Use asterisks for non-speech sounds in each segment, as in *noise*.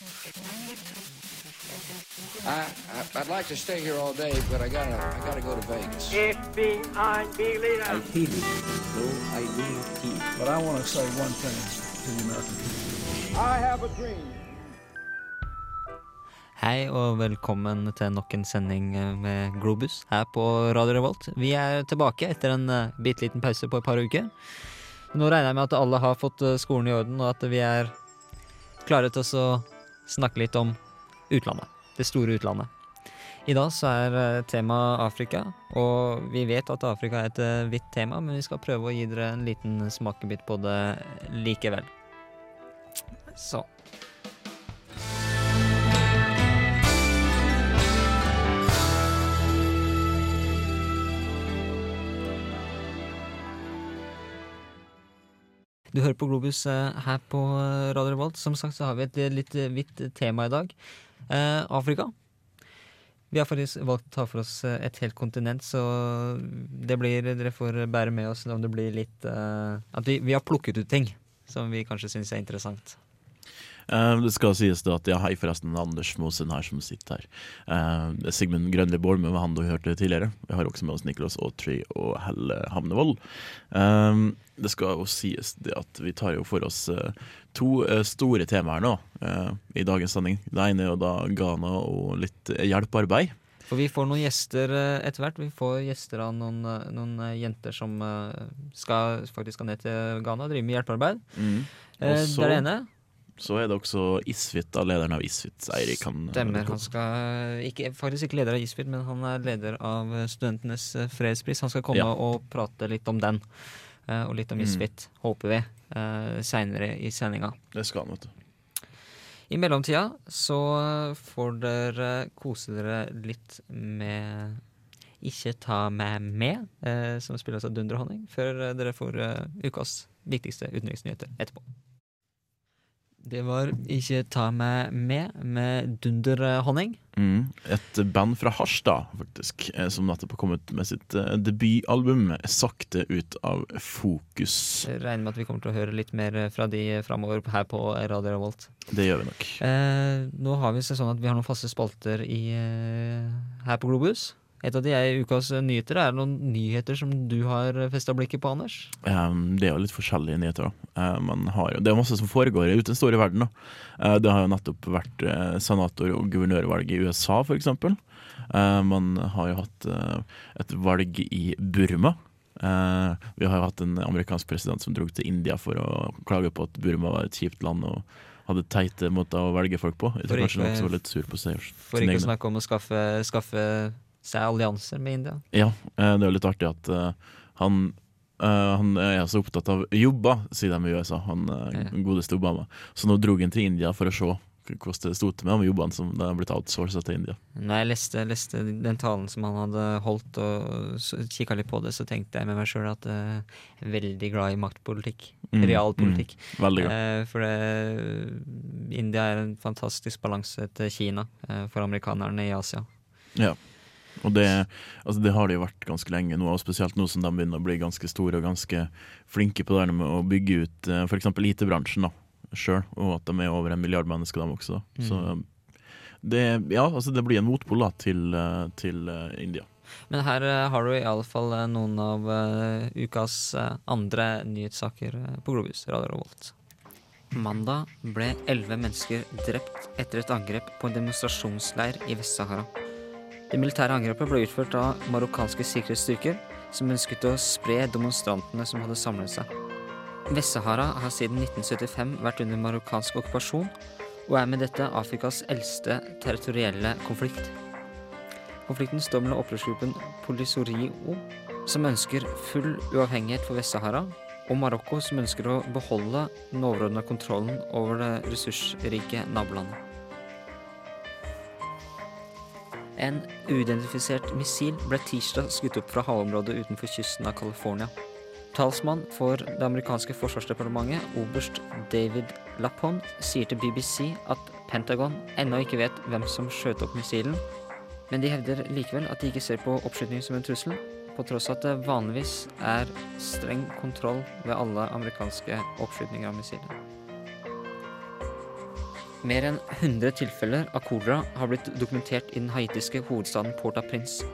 I, I, I'd like to stay here all day, but I gotta, I gotta go to Vegas. FBI. I feel it, though I do not feel. But I want to say one thing to the American people. I have a dream. Hei og velkommen til nok en sending eh, med Globus her på Radio Revolt. Vi er tilbake etter en uh, bitte liten pause på et par uker. Nå regner jeg med at alle har fått eh, skolen i orden, og at vi er klare til å snakke litt om utlandet. Det store utlandet. I dag så er uh, temaet Afrika, og vi vet at Afrika er et uh, vidt tema, men vi skal prøve å gi dere en liten smakebit på det likevel. Så Du hører på Globus eh, her på eh, Radio Revolt. Som sagt så har vi et eh, litt hvitt tema i dag. Eh, Afrika. Vi har faktisk valgt å ta for oss et helt kontinent, så det blir Dere får bære med oss om det blir litt eh, At vi, vi har plukket ut ting som vi kanskje syns er interessant. Eh, det skal sies da at ja, hei forresten, Anders Mosen her som sitter her. Eh, Sigmund Grønli Bolme var han du hørte tidligere. Vi har også med oss Nicholas Autry og Helle Hamnevold. Eh, det skal jo sies det at vi tar jo for oss to store temaer nå i dagens sending. Det ene er jo da Ghana og litt hjelpearbeid. For vi får noen gjester etter hvert. Vi får gjester av noen, noen jenter som skal, faktisk skal ned til Ghana og drive med hjelpearbeid. Mm. Også, det er det ene. Så er det også Isfit, da, lederen av Isfit, Eirik. Han, Stemmer. Han skal ikke, faktisk ikke leder av Isfit, men han er leder av Studentenes eh, fredspris. Han skal komme Ja. og prate litt om den, eh, og litt om Mm. Håper vi, uh, seinere i sendinga. Det skal han, vet du. I mellomtida så får dere kose dere litt med Ikke ta meg med, eh, som spilles av Dunderhonning, før eh, dere får eh, ukas viktigste utenriksnyheter etterpå. Det var Ikke ta meg med med Dunderhonning. Mm. Et band fra Harstad, faktisk, eh, som nettopp har kommet med sitt eh, debutalbum 'Sakte ut av fokus'. Jeg regner med at vi kommer til å høre litt mer fra de framover her på Radio Revolt. Det gjør vi nok. Eh, nå har vi sånn at vi har noen faste spalter i, eh, her på Globus. Et av de ukas eh, nyheter. Er det noen nyheter som du har festa blikket på, Anders? Um, det er jo litt forskjellige nyheter. Uh, man har, jo- det er masse som foregår ute i den store verden. Uh, det har jo nettopp vært uh, senator- og guvernørvalg i USA, f.eks. Uh, man har jo hatt uh, et valg i Burma. Vi har jo hatt en amerikansk president som dro til India for å klage på at Burma var et kjipt land og hadde teite måter å velge folk på. Jeg tror kanskje han også var litt sur på seg. For ikke å snakke om å skaffe, skaffe seg allianser med India. Ja, eh, det er jo litt artig at eh, han eh, han er så opptatt av jobber, sier de i USA, han Ja. godeste Obama. Så nå dro han til India for å se hvordan det sto til med de jobbene som er blitt outsourcet til India. Når jeg leste, leste den talen som han hadde holdt, og kikka litt på det, så tenkte jeg med meg sjøl at jeg er veldig glad i maktpolitikk. Mm, Realpolitikk. Mm, veldig glad. For det, India er en fantastisk balanse til Kina for amerikanerne i Asia. Ja. Og det, altså det har de jo vært ganske lenge nå, og spesielt nå som de begynner å bli ganske store og ganske flinke på det der med å bygge ut uh, f.eks. IT-bransjen da, sjøl, og at de er over en milliard mennesker, de også. Mm. Så det, ja, altså det blir en motpol da, til, eh, til eh, India. Men her eh, har du iallfall noen av eh, ukas eh, andre nyhetssaker eh, på Globus, Radio Revolt. Mandag ble elleve mennesker drept etter et angrep på en demonstrasjonsleir i Vest-Sahara. Det militære angrepet ble utført av marokkanske sikkerhetsstyrker som ønsket å spre demonstrantene som hadde samlet seg. Vest-Sahara har siden 1975 vært under marokkansk okkupasjon, og er med dette Afrikas eldste territorielle konflikt. Konflikten står mellom opprørsgruppen Polisorio, som ønsker full uavhengighet for Vest-Sahara, og Marokko, som ønsker å beholde den overordna kontrollen over det ressursrike nabolandet. En uidentifisert missil ble tirsdag skutt opp fra havområdet utenfor kysten av California. Talsmann for det amerikanske forsvarsdepartementet, oberst David Lapon, sier til BBC at Pentagon ennå ikke vet hvem som skjøt opp missilen, men de hevder likevel at de ikke ser på oppskyting som en trussel, på tross at det vanligvis er streng kontroll ved alle amerikanske oppskytinger av missiler. Mer enn 100 tilfeller av kolera har blitt dokumentert i den haitiske hovedstaden Port-au-Prince.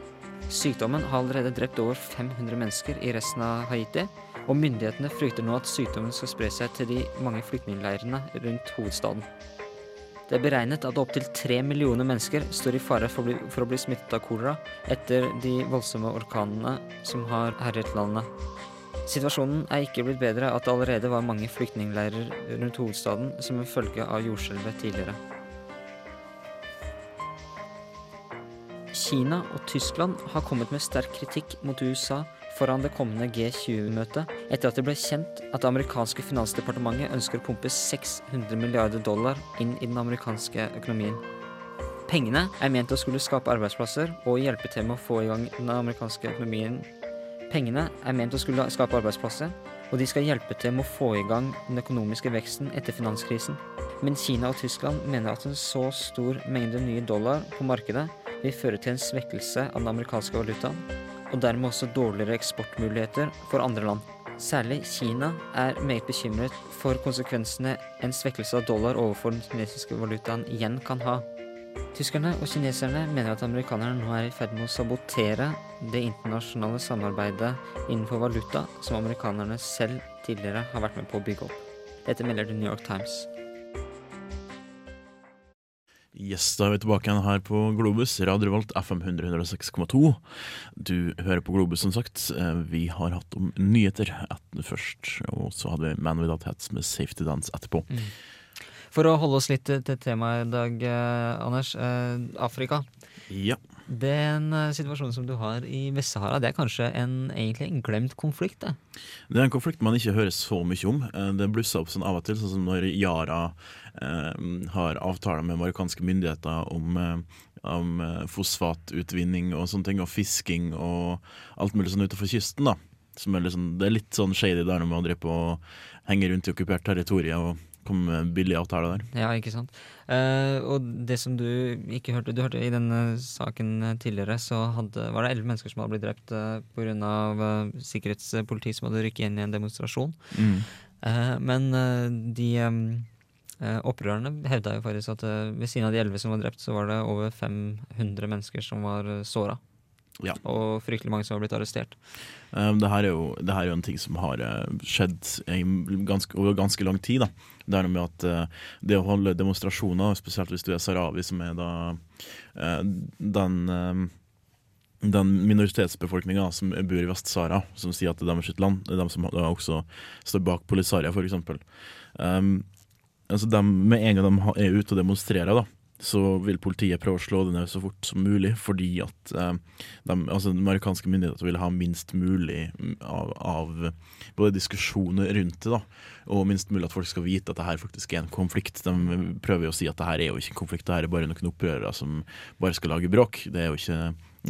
Sykdommen har allerede drept over 500 mennesker i resten av Haiti, og myndighetene frykter nå at sykdommen skal spre seg til de mange flyktningleirene rundt hovedstaden. Det er beregnet at opptil tre millioner mennesker står i fare for å, bli, for å bli smittet av kolera etter de voldsomme orkanene som har herjet landet. Situasjonen er ikke blitt bedre at det allerede var mange flyktningleirer rundt hovedstaden som en følge av jordskjelvet tidligere. Kina og Tyskland har kommet med sterk kritikk mot USA foran det kommende G20-møtet, etter at det ble kjent at det amerikanske finansdepartementet ønsker å pumpe 600 milliarder dollar inn i den amerikanske økonomien. Pengene er ment å skulle skape arbeidsplasser og hjelpe til med å få i gang den amerikanske økonomien. Pengene er ment å skulle skape arbeidsplasser, og de skal hjelpe til med å få i gang den økonomiske veksten etter finanskrisen. Men Kina og Tyskland mener at en så stor mengde nye dollar på markedet vil føre til en svekkelse av den amerikanske valutaen, og dermed også dårligere eksportmuligheter for andre land. Særlig Kina er meget bekymret for konsekvensene en svekkelse av dollar overfor den kinesiske valutaen igjen kan ha. Tyskerne og kineserne mener at amerikanerne nå er i ferd med å sabotere det internasjonale samarbeidet innenfor valuta som amerikanerne selv tidligere har vært med på å bygge opp. Dette melder The New York Times. Yes, da er vi tilbake igjen her på Globus, Radio Revolt FM 106,2. Du hører på Globus, som sagt. Eh, Vi har hatt om nyheter etter først, og så hadde vi Man Without Hats med Safety Dance etterpå. For å holde oss litt til temaet i dag, eh, Anders. Eh, Afrika. Ja. Den eh, situasjonen som du har i Vest-Sahara, det er kanskje en, egentlig en glemt konflikt? det? Det er en konflikt man ikke hører så mye om. Eh, Det blusser opp sånn av og til, sånn som når Yara eh, har avtaler med marokkanske myndigheter om, om fosfatutvinning og sånne ting, og fisking og alt mulig sånn utenfor kysten. da. Som er liksom, det er litt sånn shady der når man driver på og henger rundt i okkupert territorium og kommer med en billig avtale der. Ja, ikke sant. Uh, og det som du ikke hørte Du hørte i denne saken tidligere, så hadde, var det elleve mennesker som hadde blitt drept uh, pga. Uh, sikkerhetspoliti som hadde rykket inn i en demonstrasjon. Eh, men eh, de um, opprørerne hevda jo faktisk at ved siden av de elleve som var drept, så var det over 500 mennesker som var uh, såra. Ja. Og fryktelig mange som har blitt arrestert. Um, det, her er jo, det her er jo en ting som har eh, skjedd i ganske, over ganske lang tid. Da. Det er noe med at uh, det å holde demonstrasjoner, spesielt hvis du er sahrawi, som er da uh, den uh, den minoritetsbefolkninga som bor i Vest-Sahara, som sier at det er sitt land, det er de som også står bak Polisaria, f.eks. Um, altså de, med en gang de er ute og demonstrerer, da, så vil politiet prøve å slå det ned så fort som mulig, fordi at eh, de, altså, amerikanske myndigheter vil ha minst mulig mm, av, av både diskusjoner rundt det, da, og minst mulig at folk skal vite at det her faktisk er en konflikt. De prøver jo å si at det her er jo ikke en konflikt, det her er bare noen opprørere som bare skal lage bråk. Det er jo ikke,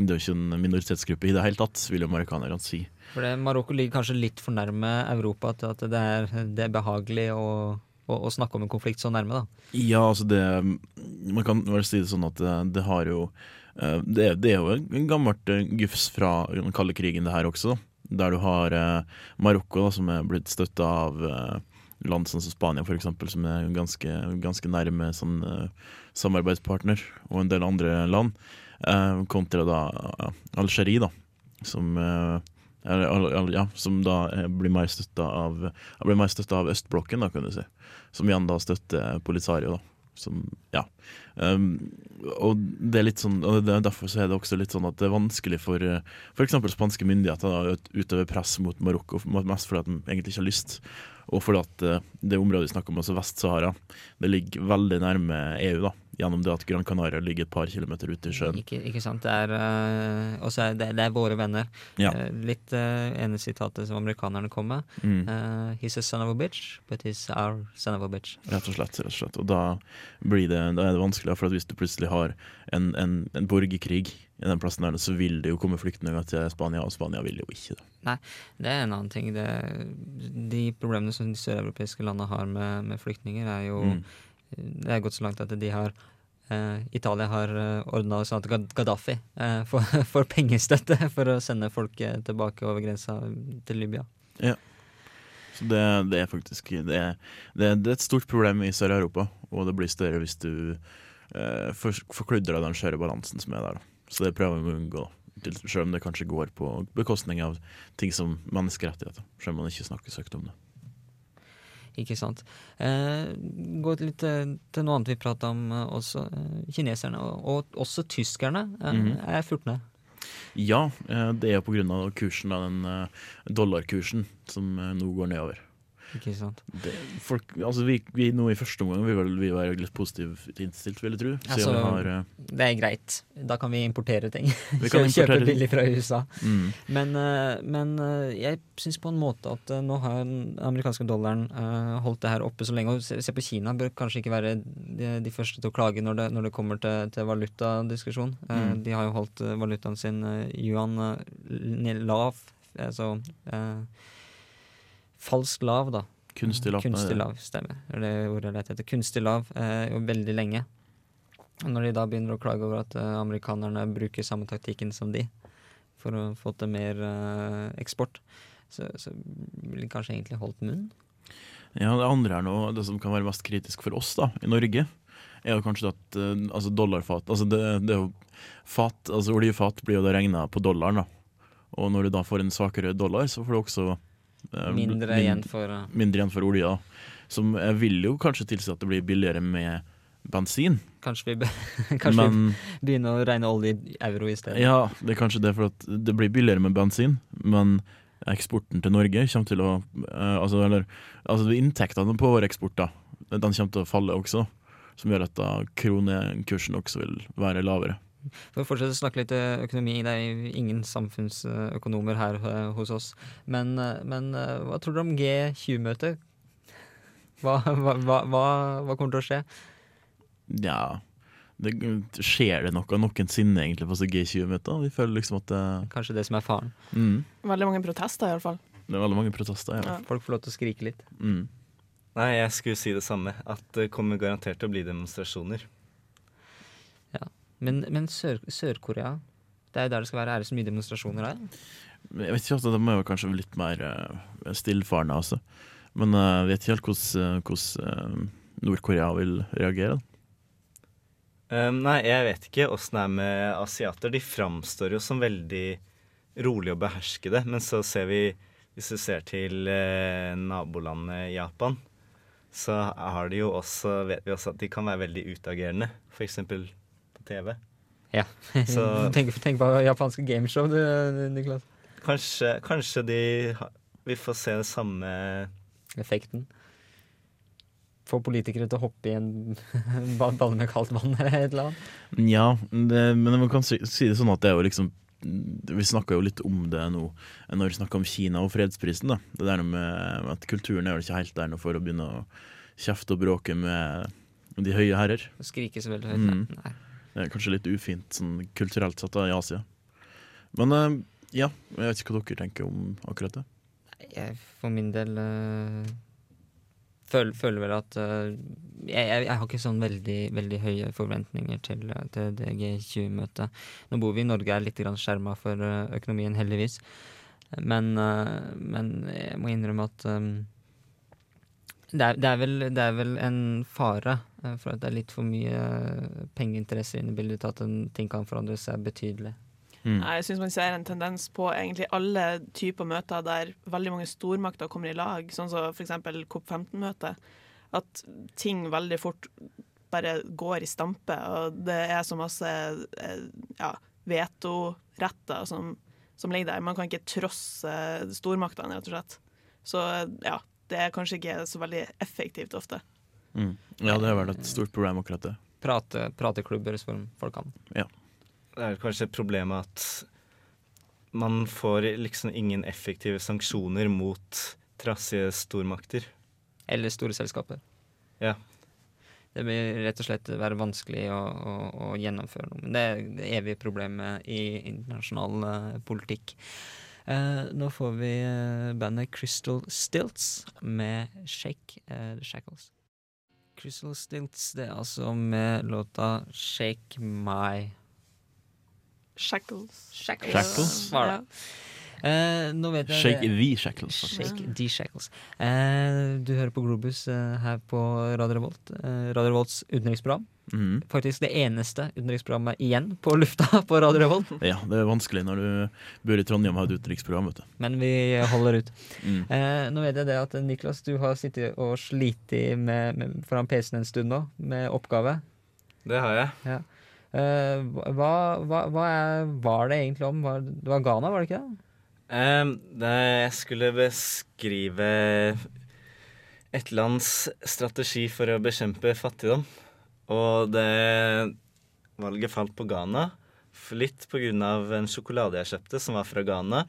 det er ikke en minoritetsgruppe i det hele tatt, vil jo amerikanerne si. For det, Marokko ligger kanskje litt for nærme Europa til at det er, det er behagelig å, å, å snakke om en konflikt så nærme. da. Ja, altså det Man kan vel si det sånn at det, det har jo eh, det, det er jo en gammelt eh, gufs fra den kalde krigen, det her også. Der du har eh, Marokko, da, som er blitt støtta av eh, land som Spania, f.eks., som er ganske, ganske nærme sånn, eh, samarbeidspartner, og en del andre land, eh, kontra da eh, Algerie, da, som eh, ja, som da eh, blir mer støtta av, av østblokken, da, kan du si. Som igjen da støtter Polisario, da. Som, ja. Um, og det er litt sånn Og det, derfor så er det også litt sånn at det er vanskelig for uh, f.eks. spanske myndigheter å utøve press mot Marokko, mest fordi at de egentlig ikke har lyst. Og fordi at eh, det området vi snakker om, altså Vest-Sahara, det ligger veldig nærme EU, da. Gjennom det at Gran Canaria ligger et par kilometer ute i sjøen. Ikke, ikke sant? Det er, eh, og er det, det er våre venner. Ja. Eh, litt uh, ene sitatet som amerikanerne kom med. Mm. Uh, he's a son of a bitch, but he's our son of a bitch. Rett og slett. rett og slett Og da, blir det, da er det vanskeligere, for hvis du plutselig har en, en, en borgerkrig i den plassen der, så vil det jo komme flyktninger til Spania, og Spania vil jo ikke det. Nei, Det er en annen ting. Det, de problemene som de søreuropeiske landene har med, med flyktninger, er jo Mm. Det er gått så langt at de har Uh, Italia har uh, ordna sånn at Gaddafi uh, *laughs* får, får pengestøtte for å sende folk uh, tilbake over grensa til Libya. Ja. Så det, det er faktisk det det, er, det er et stort problem i Sør-Europa, og det blir større hvis du eh, for, forkludrer den skjøre balansen som er der. Da. Så det prøver vi å unngå. Til- selv om det kanskje går på bekostning av ting som menneskerettigheter. Selv om man ikke snakker søkt om det. Ikke sant. Eh, gå litt til, til noe annet vi prata om eh, også. Eh, kineserne, og, og også tyskerne, eh, -hmm. er fulgt med. Ja, eh, det er jo av kursen av den eh, dollarkursen som eh, nå går nedover. Ikke sant. Det, folk, altså vi, vi nå i første omgang vil vi være litt positivt innstilt, vil jeg tro. Altså, har uh, Det er greit. Da kan vi importere ting. *laughs* Vi kan Kjøpe billig fra USA. mm, Men, uh, men uh, jeg syns på en måte at nå har den amerikanske dollaren holdt det her oppe så lenge. Og se, se på Kina bør kanskje ikke være de, de første til å klage når det, når det kommer til, til valutadiskusjon. Mm. De har jo holdt valutaen sin yuan lav. Altså falsk lav, da. kunstig lav. Kunstig lav, stemmer. Det er det ordet jeg leter etter. Kunstig lav, eh, jo veldig lenge. Og når de da begynner å klage over at eh, amerikanerne bruker samme taktikken som de for å få til mer eh, eksport, så, så ville de kanskje egentlig holdt munn. Ja, det andre er nå, det som kan være mest kritisk for oss da, i Norge, er jo kanskje at eh, altså dollarfat altså det, det fat, altså Oljefat blir jo da regna på dollaren. da Og når du da får en svakere dollar, så får du også Mindre min- igjen for uh... mindre igjen for olja. Som jeg vil jo kanskje tilsi at det blir billigere med bensin. Kanskje vi, *laughs* kanskje Men vi begynner å regne olje i euro i stedet. ja, det er kanskje det, for at det blir billigere med bensin. Men eksporten til Norge kommer til å eh, Altså, eller, altså inntektene på vår eksport da den kommer til å falle også. Som gjør at da kronekursen også vil være lavere. For å fortsette å snakke litt eh, økonomi, det er ingen samfunnsøkonomer her eh, hos oss. Men, eh, men hva tror dere om G20-møtet? Hva, hva, hva, hva, kommer til å skje? Ja det, Skjer det noe noensinne egentlig på så G20-møter? Vi føler liksom at det, Kanskje det som er faren. mm, Veldig mange protester, iallfall. det er veldig mange protester. Ja. Ja. Folk får lov til å skrike litt. Mm. Nei, jeg skulle si det samme. At det kommer garantert til å bli demonstrasjoner. Men, men Sør- Sør-Korea, det er jo der det skal være. Er det så mye demonstrasjoner der? Jeg vet ikke, altså, De er jo kanskje litt mer uh, stillfarende, altså. Men jeg uh, vet ikke helt hvordan, hvordan eh, Nord-Korea vil reagere. Um, nei, jeg vet ikke åssen det er med asiater. De framstår jo som veldig rolige og beherskede. Men så ser vi, hvis du ser til eh, nabolandet Japan, så har de jo også, vet vi også at de kan være veldig utagerende. For eksempel TV. Ja. Så *laughs* tenk, tenk på japanske gameshow, du, Niklas. kanskje, kanskje de Vi får se det samme Effekten. Få politikere til å hoppe i en *laughs* ba- balle med kaldt vann *laughs* eller et eller annet. Ja, det, men man kan si, si det sånn at det er jo liksom Vi snakka jo litt om det nå når vi snakka om Kina og fredsprisen. da Det der med at kulturen er vel ikke helt der nå for å begynne å kjefte og bråke med de høye herrer. Skrike så veldig høyt. Mm. Nei. Er kanskje litt ufint sånn kulturelt sett i Asia. Men eh, ja, jeg vet ikke hva dere tenker om akkurat det. Jeg for min del øh, føler, føler vel at øh, jeg, jeg, har ikke sånn veldig, veldig høye forventninger til, til det G20-møtet. Nå bor vi i Norge, er litt skjerma for økonomien, heldigvis. Men, øh, men jeg må innrømme at det, er, det, er vel, det er vel en fare øh, for at det er litt for mye øh, pengeinteresser inne i bildet til at en ting kan forandre seg betydelig. Mm. Jeg syns man ser en tendens på egentlig alle typer møter der veldig mange stormakter kommer i lag, sånn som f.eks. COP15-møtet. At ting veldig fort bare går i stampe, og det er så masse eh, ja, vetoretter som, som ligger der. Man kan ikke trosse stormaktene, rett og slett. Så ja, det er kanskje ikke så veldig effektivt ofte. Mm. Ja, det har vært et stort problem, akkurat det. Prate, prateklubber som folk kan. Det er kanskje problemet at man får liksom ingen effektive sanksjoner mot trassige stormakter. Eller store selskaper. Ja. Det vil rett og slett være vanskelig å, å, å gjennomføre noe. Men det er det evige problemet i internasjonal eh, politikk. Eh, nå får vi eh, bandet Crystal Stilts med Shake eh, the Shackles. Crystal Stilts, det er altså med låta Shake My Shackles. Shackles. Shackles? Var det. Eh, nå vet jeg Shake det- the shackles. Shake the shackles. Eh, du hører på Globus eh, her på Radio Revolt. Eh, Radio Revolts utenriksprogram. Mhm. Faktisk det eneste utenriksprogrammet igjen på lufta *laughs* på Radio Revolt. Ja, det er vanskelig når du bor i Trondheim og har et utenriksprogram, vet du. Men vi holder ut. Mm. Eh, nå vet jeg det at eh, Niklas, du har sittet og slitt med, med, foran PC-en en stund nå, med oppgave. Det har jeg. Ja. Eh, hva, hva, hva er, var det egentlig om? Var, det var Ghana, var det ikke det? Um, det jeg skulle beskrive et lands strategi for å bekjempe fattigdom. Og det valget falt på Ghana. Litt på grunn av en sjokolade jeg kjøpte som var fra Ghana.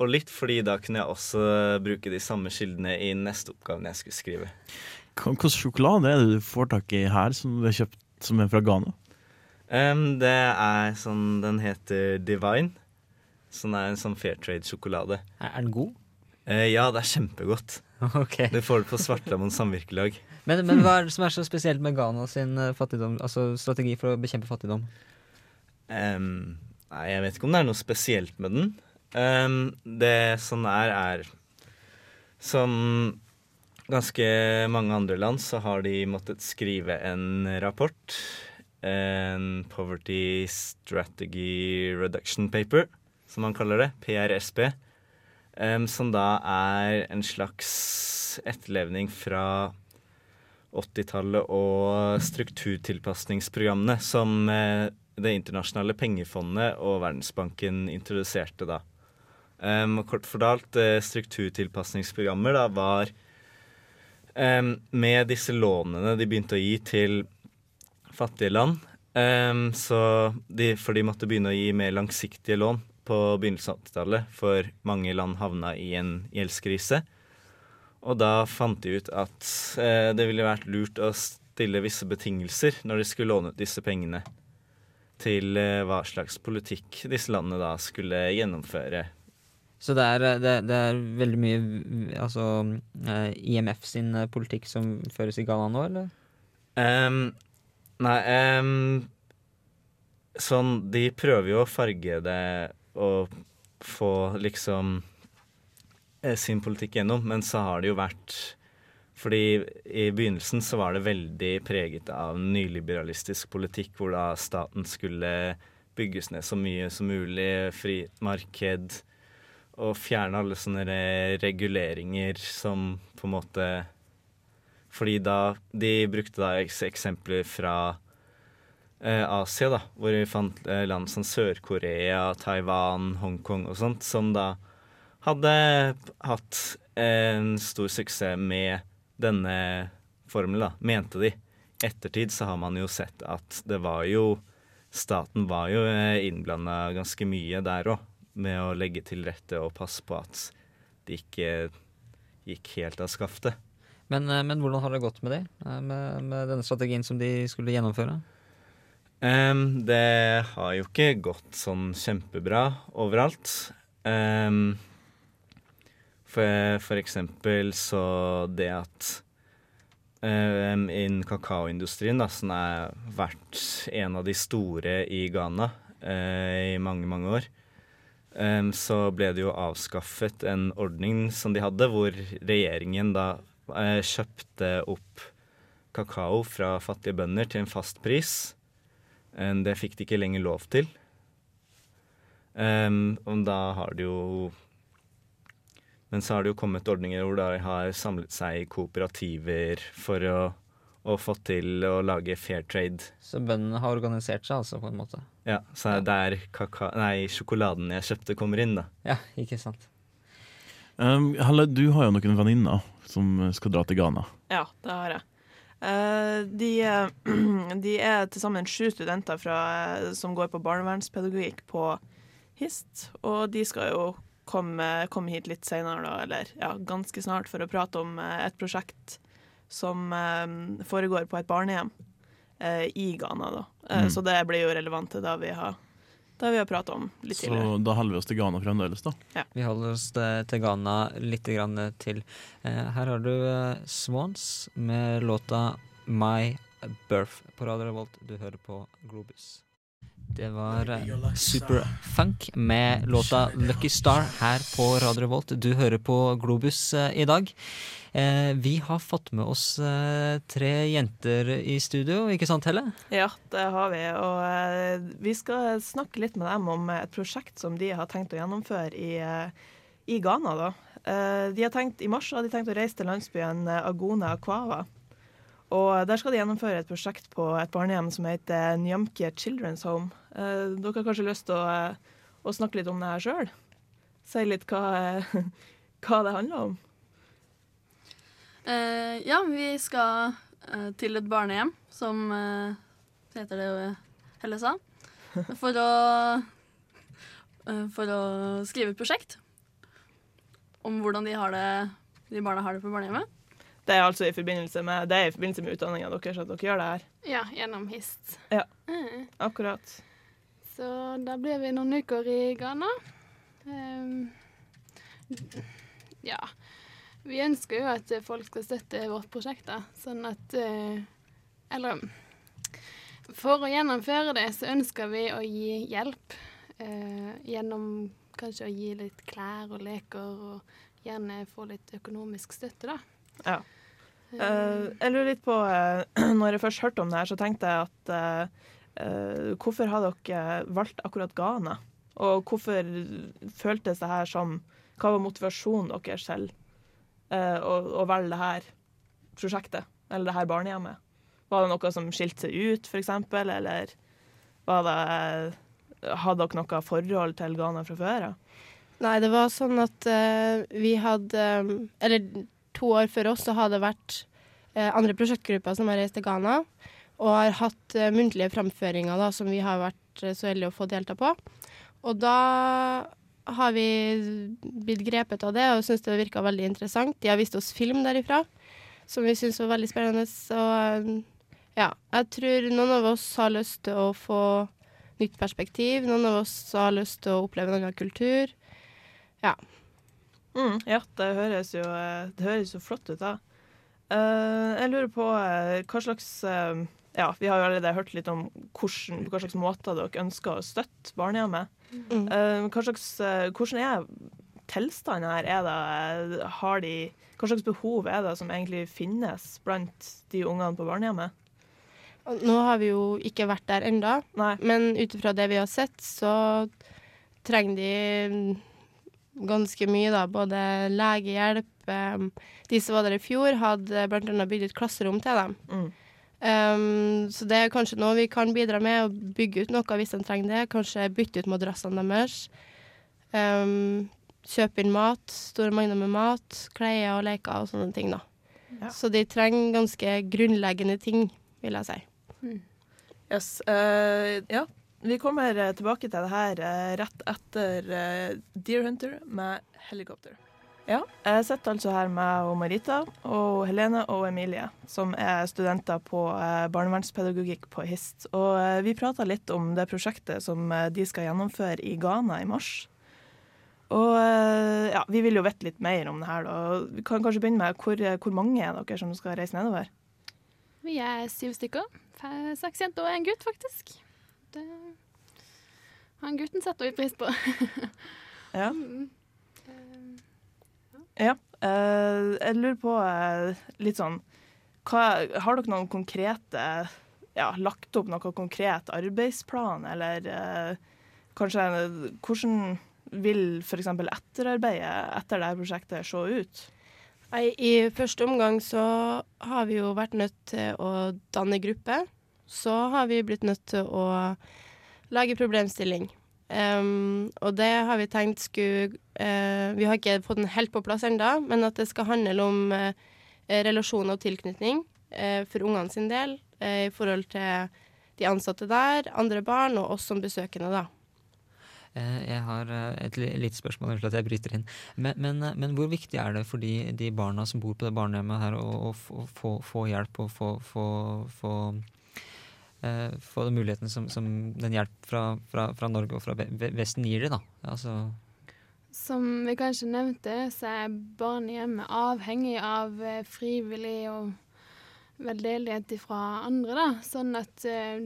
Og litt fordi da kunne jeg også bruke de samme kildene i neste oppgaven jeg skulle skrive. Hvilken sjokolade er det du får tak i her, som du har kjøpt som er fra Ghana? Um, det er sånn Den heter Divine. Sånn er en sånn fair trade-sjokolade. Er den god? Uh, ja, det er kjempegodt. *laughs* Okay. Du får det på Svartlamoen samvirkelag. Men, men hva er det som er så spesielt med Ghana sin eh, fattigdom, altså strategi for å bekjempe fattigdom? Um, nei, jeg vet ikke om det er noe spesielt med den. Um, det som er, er Som ganske mange andre land, så har de måttet skrive en rapport. En Poverty Strategy Reduction Paper, som man kaller det. PRSP. Um, som da er en slags etterlevning fra 80-tallet og strukturtilpasningsprogrammene som eh, Det internasjonale pengefondet og Verdensbanken introduserte da. Um, kort fortalt, eh, strukturtilpasningsprogrammer da var um, Med disse lånene de begynte å gi til fattige land, um, så de, for de måtte begynne å gi mer langsiktige lån på begynnelsen av 80-tallet, for mange land havna i en gjeldskrise. Og da fant de ut at eh, det ville vært lurt å stille visse betingelser når de skulle låne ut disse pengene, til eh, hva slags politikk disse landene da skulle gjennomføre. Så det er, eh, det, det er veldig mye v- altså, eh, IMF sin eh, politikk som føres i Ghana nå, eller? Um, nei um, Sånn, de prøver jo å farge det og få liksom eh, sin politikk gjennom, men så har det jo vært Fordi i begynnelsen så var det veldig preget av nyliberalistisk politikk, hvor da staten skulle bygges ned så mye som mulig, fritt marked, og fjerne alle sånne reguleringer som på en måte fordi da De brukte da eksempler fra eh, Asia, da, hvor vi fant eh, land som Sør-Korea, Taiwan, Hongkong og sånt, som da hadde hatt en stor suksess med denne formelen, da, mente de. Ettertid så har man jo sett at det var jo Staten var jo innblanda ganske mye der òg, med å legge til rette og passe på at det ikke gikk helt av skaftet. Men, eh, men hvordan har det gått med det? Eh, Med, med denne strategien som de skulle gjennomføre? Um, det har jo ikke gått sånn kjempebra overalt. Em, for, for eksempel så det at um, innen kakaoindustrien, da, som har vært en av de store i Ghana uh, i mange, mange år, um, så ble det jo avskaffet en ordning som de hadde, hvor regjeringen da uh, kjøpte opp kakao fra fattige bønder til en fast pris. Det fikk de ikke lenger lov til. Um, og da har det jo Men så har det jo kommet ordninger hvor de har samlet seg i kooperativer for å, å få til å lage fair trade. Så bøndene har organisert seg, altså, på en måte? Ja, så er det der kaka nei, sjokoladen jeg kjøpte, kommer inn, da. Ja, ikke sant. Um, Helle, du har jo noen venninner som skal dra til Ghana. Ja, det har jeg. Uh, de, eh, *clears throat* de er til sammen sju studenter fra, eh, som går på barnevernspedagogikk på HIST, og de skal jo komme, komme hit litt senere, da, eller ja, ganske snart, for å prate om eh, et prosjekt som eh, foregår på et barnehjem eh, i Ghana. Da. Eh, Mm. Så det blir jo relevant til det vi har, det vi har pratet om litt Så tidligere. da holder vi oss til Ghana fremdeles, da. Ja. Vi holder oss til Ghana litt grann til. Eh, Her har du Swans med låta My Birth på Radio Revolt. Du hører på Globus. Det var eh, Superfunk med låta 'Lucky Star' her på Radio Revolt. Du hører på Globus eh, i dag. Eh, vi har fått med oss tre jenter i studio, ikke sant Helle? Ja, det har vi. Og vi skal snakke litt med dem om et prosjekt som de har tenkt å gjennomføre i, i Ghana. da. Eh, de har tenkt, I mars har de tenkt å reise til landsbyen Agona Akwawa. Og der skal de gjennomføre et prosjekt på et barnehjem som heter Nyamke Children's Home. Eh, dere har kanskje lyst til å, eh, å snakke litt om det her sjøl? Si litt hva, *laughs* hva det handler om? Eh, ja, vi skal eh, til et barnehjem, som eh, heter det jo Helle sa, *laughs* for å, eh, for å skrive et prosjekt om hvordan de, har det, de barna har det på barnehjemmet. Det er altså i forbindelse med, det er i forbindelse med utdanninga deres at dere gjør det her. Ja, gjennom HIST. Ja. Mm. Akkurat. Så da ble vi noen uker i Ghana. Um, ja. Vi ønsker jo at folk skal støtte vårt prosjekt, da. Sånn at uh, Eller for å gjennomføre det, så ønsker vi å gi hjelp. Uh, gjennom kanskje å gi litt klær og leker, og gjerne få litt økonomisk støtte, da. Ja. Uh, jeg lurer litt på, *clears throat* når jeg først hørte om det her, så tenkte jeg at hvorfor har dere valgt akkurat Ghana? Og hvorfor føltes det her som Hva var motivasjonen deres selv eh, å, å velge det her prosjektet, eller det her barnehjemmet? Var det noe som skilte seg ut, f.eks., eller var det Hadde dere noe forhold til Ghana fra før av? Nei, det var sånn at uh, vi hadde eh, Eller to år før oss så hadde det vært uh, andre prosjektgrupper som har reist til Ghana og har hatt eh, muntlige framføringer da, som vi har vært eh, så heldige å få delta på. Og da har vi blitt grepet av det og syns det virka veldig interessant. De har vist oss film derifra som vi syns var veldig spennende. Og eh, ja, jeg tror noen av oss har lyst til å få nytt perspektiv. Noen av oss har lyst til å oppleve en annen kultur. Ja. Mm, ja, det høres jo, det høres jo flott ut, da. Uh, jeg lurer på uh, hva slags eh, Ja, vi har jo allerede hørt litt om hvordan, hva slags måter dere ønsker å støtte barnehjemmet. Mm. Uh, hva slags, eh, hvordan er tilstanden her? Er det, har de, hva slags behov er det som egentlig finnes blant de ungene på barnehjemmet? Nå har vi jo ikke vært der enda, men ut ifra det vi har sett, så trenger de ganske mye, da. Både legehjelp De som var der i fjor, hadde annet bygd et klasserom til dem. Mm. Um, så det er kanskje noe vi kan bidra med, å bygge ut noe hvis de trenger det. Kanskje bytte ut madrassene deres. Um, kjøpe inn mat, store mengder med mat, klær og leker og sånne ting, da. Ja. Så de trenger ganske grunnleggende ting, vil jeg si. Yes. uh, ja, vi kommer eh, tilbake til det her uh, rett etter uh, Deer Hunter med helikopter. Ja, jeg sitter altså her med og Marita og Helene og Emilie, som er studenter på eh, barnevernspedagogikk på HIST. Og eh, vi prata litt om det prosjektet som eh, de skal gjennomføre i Ghana i mars. Og ja, vi vil jo vite litt mer om det her, da. Vi kan kanskje begynne med hvor, hvor mange er dere som skal reise nedover? Vi er syv stykker. Seks jenter og en gutt, faktisk. Det Han gutten setter vi pris på. Ja. *laughs* Ja. Uh, jeg lurer på uh, litt sånn hva, Har dere noen konkrete ja, Lagt opp noe konkret arbeidsplan, eller uh, kanskje Hvordan vil f.eks. etterarbeidet etter dette prosjektet se ut? Nei, I første omgang så har vi jo vært nødt til å danne gruppe. Så har vi blitt nødt til å lage problemstilling. Em, og det har vi tenkt skulle uh, Vi har ikke fått den helt på plass ennå, men at det skal handle om uh, relasjon og tilknytning uh, for ungene sin del eh, i forhold til de ansatte der, andre barn og oss som besøkende, da. Eh, Jeg har eh, et li- lite spørsmål, unnskyld at jeg bryter inn. Men, men, eh, men hvor viktig er det for de, de barna som bor på det barnehjemmet her, å, å få, få, få hjelp og få, få, få, eh, få den muligheten som, som den hjelp fra, fra, fra Norge og fra Ve- Ve- Vesten gir dem. Altså, Som vi kanskje nevnte, så er barnehjemmet avhengig av eh, frivillig og veldedighet fra andre, da. Sånn at eh,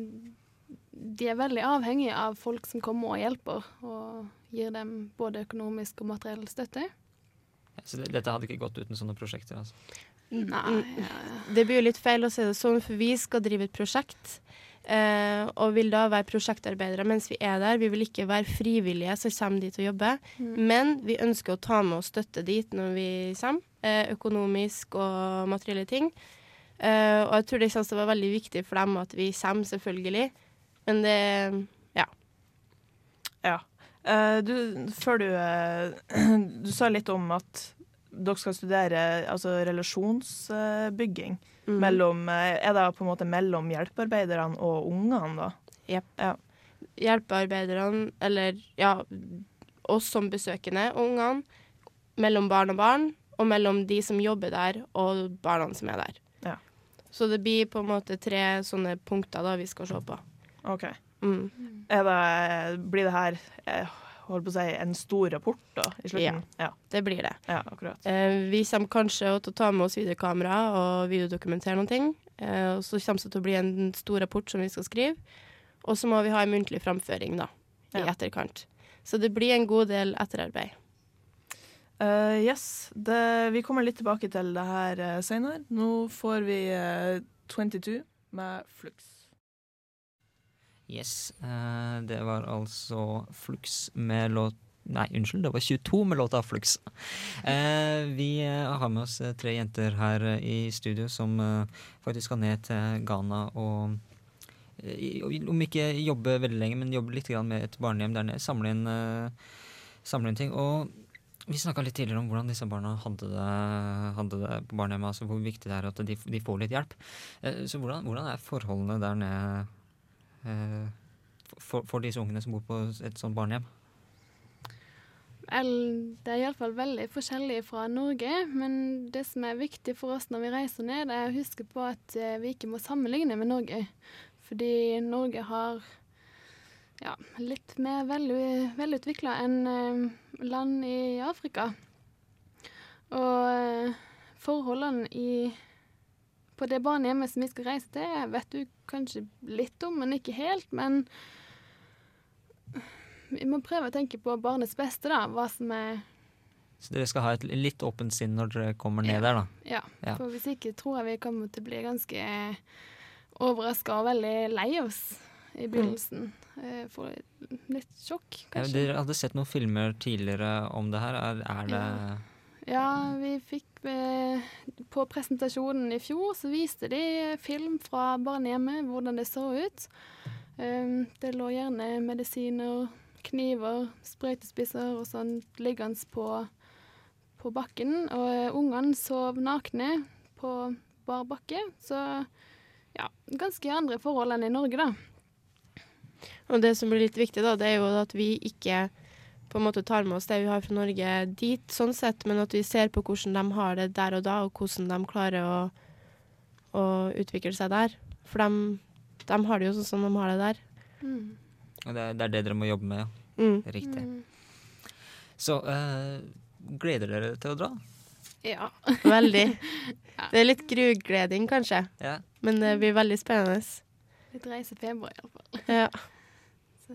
de er veldig avhengige av folk som kommer og hjelper, og gir dem både økonomisk og materiell støtte. Så det, dette hadde ikke gått uten sånne prosjekter. altså. Nei, Det blir jo litt feil å si det sånn, for vi skal drive et prosjekt. Eh, og vil da være prosjektarbeidere mens vi er der. Vi vil ikke være frivillige som kommer dit og jobber. Mm. Men vi ønsker å ta med oss støtte dit når vi kommer. Eh, økonomisk og materielle ting. Eh, og jeg tror de synes det var veldig viktig for dem at vi kommer, selvfølgelig. Men det Ja. Ja. Eh, du, før du *clears throat* Du sa litt om at dere skal studere altså relasjonsbygging. Mhm. Mellom, eh, er det på en måte mellom hjelpearbeiderne og ungene, da? Yep. Ja. Hjelpearbeiderne, eller ja, oss som besøkende og ungene. Mellom barn og barn, og mellom de som jobber der og barna som er der. Ja. Så det blir på en måte tre sånne punkter da vi skal se på. OK. Mm. Det, blir det her eh, holdt på å si, en stor rapport da, i slutten? Ja. Det blir det. Ja, akkurat. Eh, vi kommer kanskje til å ta med oss videokamera og videodokumentere noen ting. Eh, og så kommer det til å bli en stor rapport som vi skal skrive. Og så må vi ha en muntlig framføring da, i etterkant. Så det blir en god del etterarbeid. Uh, yes, det, vi kommer litt tilbake til det her uh, senere. Nå får vi uh, 22 med Flux. Yes, eh, det var altså Flux med låt Nei, unnskyld, det var 22 med låta Flux. Eh, vi eh, har med oss eh, tre jenter her i studio som faktisk skal ned til Ghana og om ikke jobbe veldig lenge, men jobbe litt med et barnehjem der nede. Samle inn, samle inn ting. Og vi snakka litt tidligere om hvordan disse barna hadde det, hadde det på barnehjemmet. Altså hvor viktig det er at de, de får litt hjelp. Så hvordan, hvordan er forholdene der nede for, for disse ungene som bor på et sånt barnehjem? Det er iallfall veldig forskjellig fra Norge, men det som er viktig for oss når vi reiser ned, er å huske på at eh, vi ikke må sammenligne med Norge. Fordi Norge har ja, litt mer vel, velutvikla enn eh, land i Afrika. Og eh, forholdene i på det barnehjemmet som vi skal reise til, vet du kanskje litt om, men ikke helt. Men vi må prøve å tenke på barnets beste, da. Hva som er Så dere skal ha et litt åpent sinn når dere kommer ned der, da? Ja. Ja. For hvis ikke tror jeg vi kommer til å bli ganske overraska og veldig lei oss i begynnelsen. Mm. Få litt sjokk, kanskje. Ja, dere hadde sett noen filmer tidligere om det her. Er, er det Ja, vi fikk eh, På presentasjonen i fjor så viste de film fra barnehjemmet, hvordan det så ut. Um, det lå gjerne medisiner, kniver, sprøytespisser og sånt liggende på, på bakken. Og eh, ungene sov nakne på bar bakke. Så ja, ganske andre forhold enn i Norge, da. Og det som blir litt viktig, da, det er jo at vi ikke på en måte tar med oss det vi har fra Norge dit, sånn sett, men at vi ser på hvordan de har det der og da, og hvordan de klarer å, å utvikle seg der. For de, de har det jo sånn som de har det der. Og det, er- det er det dere må jobbe med, ja. Mm. Riktig. Mm. Så uh, gleder dere til å dra? Ja. Veldig. *laughs* Det er litt grugleding, kanskje. Ja. Men det blir veldig spennende. Litt reisefeber, iallfall. Ja. *laughs* Så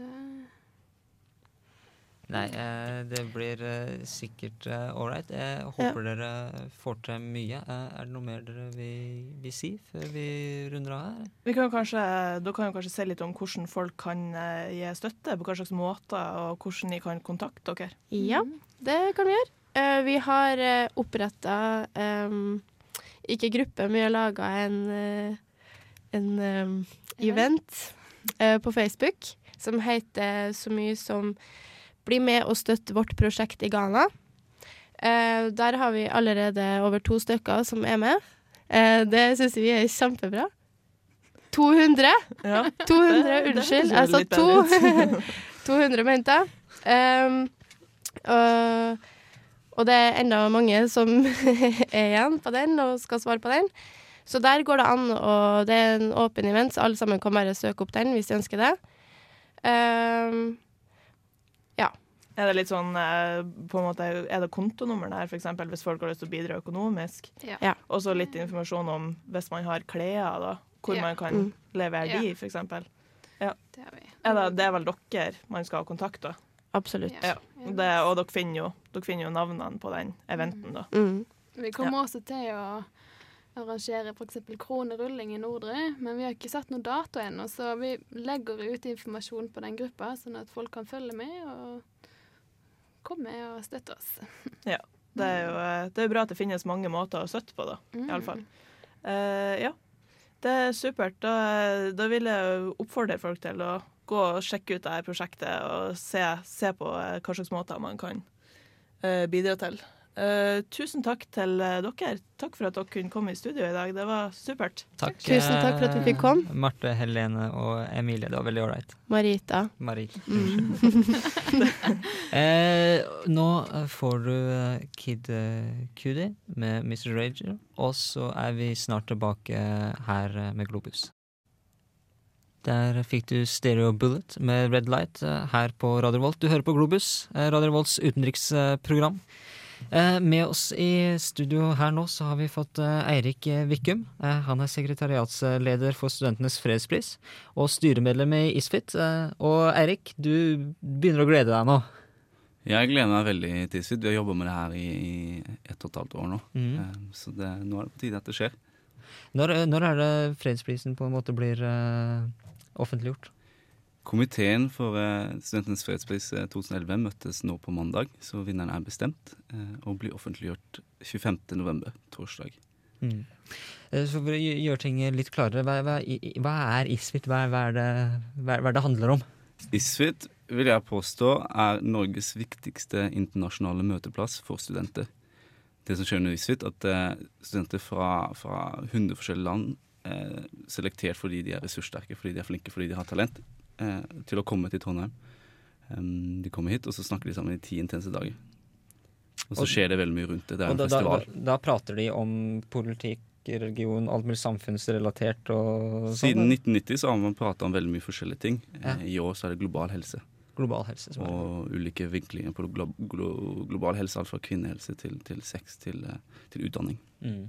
Nei, eh, det blir eh, sikkert uh, ålreit. Jeg håper dere får til mye. Eh, er det noe mer dere vil, vil si før vi runder av her? Vi kan kanskje, da kan vi kanskje se litt om hvordan folk kan eh, gi støtte, på hva slags måter, og hvordan de kan kontakte dere. Ja, det kan vi gjøre. Eh, vi har uh, oppretta ikke gruppe, men vi har laga en, eh, en um, event eh, på Facebook som heter så mye som Bli med og støtt vårt prosjekt i Ghana. Eh, der har vi allerede over to stykker som er med. Eh, det syns vi er kjempebra. 200! Ja. 200, Det- unnskyld. Jeg sa to. bedre ut. *laughs* *laughs* 200, mente jeg. Um, og, og det er enda mange som *laughs* er igjen på den og skal svare på den. Så der går det an, og det er en åpen event, så alle sammen kan bare søke opp den hvis de ønsker det. Um, Er det litt sånn eh, på en måte, Er det kontonummer der, f.eks. hvis folk har lyst til å bidra økonomisk? Ja. Ja. Og så litt informasjon om hvis man har klær, da, hvor Ja. man kan Mm. levere Ja. de, f.eks. Ja. Det. Er det, det er vel dere man skal ha kontakt da? Absolutt. Ja. Det, og dere finner, jo, dere finner jo navnene på den eventen, da. Mm. Vi kommer også til å arrangere f.eks. kronerulling i Nordre, men vi har ikke satt noen dato ennå, så vi legger ut informasjon på den gruppa, sånn at folk kan følge med og komme og støtte oss. *laughs* Ja. Det er jo eh, det er bra at det finnes mange måter å støtte på, da. Mm. Iallfall. Uh, ja. Det er supert. Da, da vil jeg oppfordre folk til å gå og sjekke ut dette prosjektet og se, se på eh, hva slags måter man kan uh, bidra til. Eh, tusen takk til eh, dere. Takk for at dere kunne komme i studio i dag. Det var supert. Takk, Tusen takk for at vi fikk komme. eh, Marte, Helene og Emilie. Det var veldig ålreit. Marita. Marie. Mm. *laughs* eh, nå eh, får du eh, Kid eh, Cudi med Mr. Rager, og så er vi snart tilbake her eh, med Globus. Der fikk du Stereo Bullet med Red Light eh, her på Radio Volt. Du hører på Globus, eh, Radio Volts utenriksprogram. Eh, Med oss i studio her nå så har vi fått eh, Eirik Vikum. Eh, Han er sekretariatsleder for Studentenes fredspris og styremedlem i ISFIT. Og Eirik, du begynner å glede deg nå. Jeg gleder meg veldig til Isfit. Vi har jobba med det her i ett og et halvt år nå. Eh, Så det, nå er det på tide at det skjer. Når, når er det fredsprisen på en måte blir offentliggjort? Komiteen for eh, Studentenes fredspris eh, 2011 møttes nå på mandag, så vinneren er bestemt eh, og blir offentliggjort 25.11., torsdag. Mm. Eh, Så for å gjøre ting litt klarere, hva, hva, hva er ISFIT? Hva, hva, er det, hva, hva det handler om? ISFIT vil jeg påstå er Norges viktigste internasjonale møteplass for studenter. Det som skjer under ISFIT, at eh, studenter fra, fra 100 forskjellige land, eh, selektert fordi de er ressurssterke, fordi de er flinke, fordi de har talent, eh, til å komme til Trondheim. Um, de kommer hit, og så snakker de sammen i ti intense dager. Og så Og- skjer det veldig mye rundt det. Det er en da, festival. da, da prater de om politikk, religion, alt mulig samfunnsrelatert og Siden sånn? 1990 så har man prata om veldig mye forskjellige ting. Ja. Eh, I år så er det global helse. Global helse. Som er. Og ulike vinklinger på glo glo global helse. Alt fra kvinnehelse til, til sex til, eh, til utdanning. Mm.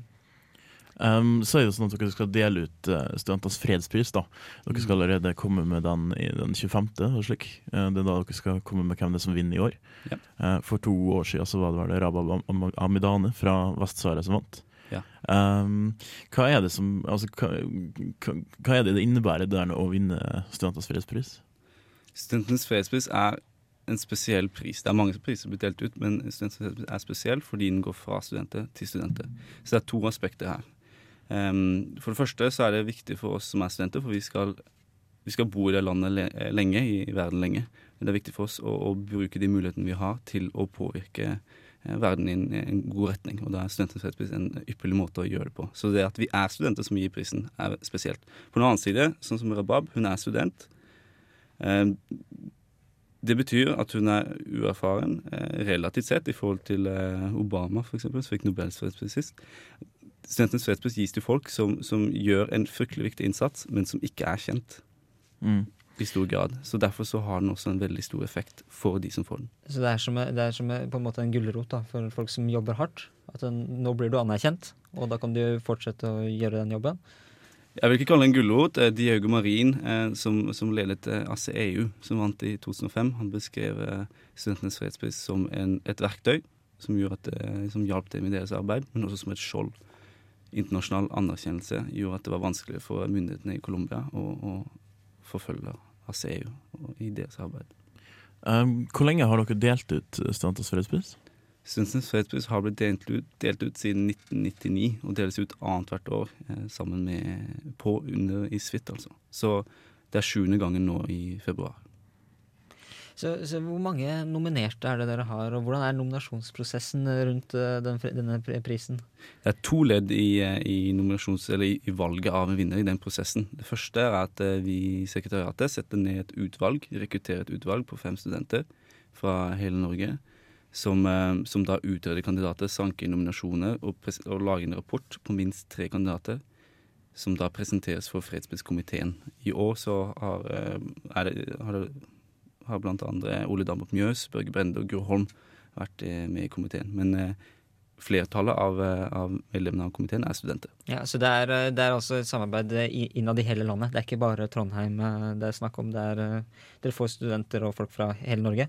Um, så er det sånn at dere skal dele ut uh, Studentenes fredspris. da. Dere skal allerede komme med den i den 25. og slik. Uh, det er da dere skal komme med hvem det er som vinner i år. Ja. Uh, for to år siden så var det vel Rabab Am- Am- Amidane fra Vest-Sahara som vant. Ja. Um, hva er det som altså, hva, hva, hva er det det innebærer det der å vinne Studentenes fredspris? Studentenes fredspris er en spesiell pris. Det er mange priser som blir delt ut, men Studentenes fredspris er spesiell fordi den går fra studenter til studenter. Så det er to aspekter her. Em, for det første så er det viktig for oss som er studenter, for vi skal, vi skal bo i det landet lenge, i, verden lenge. Det er viktig for oss å, å bruke de mulighetene vi har til å påvirke eh, verden i en, en god retning. Og da er Studentenes fredspris en ypperlig måte å gjøre det på. Så det at vi er studenter som gir prisen, er spesielt. På den annen side, sånn som Rabab, hun er student. Eh, det betyr at hun er uerfaren, eh, relativt sett, i forhold til eh, Obama, f.eks., som fikk Nobels fredspris sist. Studentenes fredspris gis til folk som, som gjør en fryktelig viktig innsats, men som ikke er kjent Mm. i stor grad. Så Derfor så har den også en veldig stor effekt for de som får den. Så det er som, det er som på en måte en gulrot for folk som jobber hardt. At den, nå blir du anerkjent, og da kan du fortsette å gjøre den jobben. Jeg vil ikke kalle det en gulrot. Eh, Diego Marin, eh, som, som ledet eh, ACEU, som vant i 2005, han beskrev Studentenes fredspris som en, et verktøy som, gjorde at, det- som hjalp dem i deres arbeid, men også som et skjold. Internasjonal anerkjennelse gjorde at det var vanskelig for myndighetene i Colombia å, å forfølge ACEU i deres arbeid. Um, hvor lenge har dere delt ut Studentenes fredspris? Studentenes fredspris har blitt delt ut, delt ut siden 1999 og deles ut annethvert år eh, sammen med på under i SVIT, altså. Så det er sjuende gangen nå i februar. Så, så hvor mange nominerte er det dere har, og hvordan er nominasjonsprosessen rundt eh, den, denne prisen? Det er to ledd i, eh, i, i, valget av en vinner i den prosessen. Det første er at eh, vi i sekretariatet setter ned et utvalg, rekrutterer et utvalg på fem studenter fra hele Norge. Som, som da utreder kandidater, sanker inn nominasjoner og, og lager en rapport på minst tre kandidater. Som da presenteres for fredspriskomiteen. I år så har, det, har, det, har andre Ole Damrup Mjøs, Børge Brende og Gro Holm vært eh, med i komiteen. Men eh, flertallet av, eh, av medlemmene av komiteen er studenter. Ja, Så det er, det er også et samarbeid i- innad i hele landet. Det er ikke bare Trondheim det er snakk om. Det er, dere får studenter og folk fra hele Norge.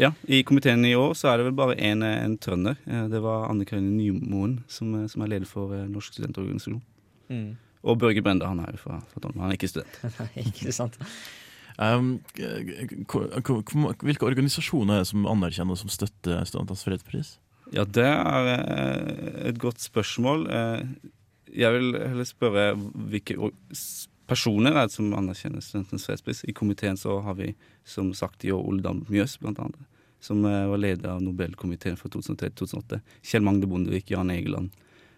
Ja, I komiteen i år så er det vel bare en, en trønder. Det var Anne Karine Nymoen, som, som er leder for Norsk studentorganisasjon. Mm. Og Børge Brende, han er jo fra, fra Trondheim. Han er ikke student. *laughs* ikke sant? Um, hvilke organisasjoner er det som anerkjenner og som støtter Studentenes fredspris? Ja, det er eh, et godt spørsmål. Eh, Jeg vil heller spørre hvilke personer er det som anerkjenner Studentenes fredspris. I komiteen så har vi som sagt Jo Oldam Mjøs, blant annet. Som eh, var leder av Nobelkomiteen fra 2003-2008. Kjell Magne Bondevik, Jan Egeland,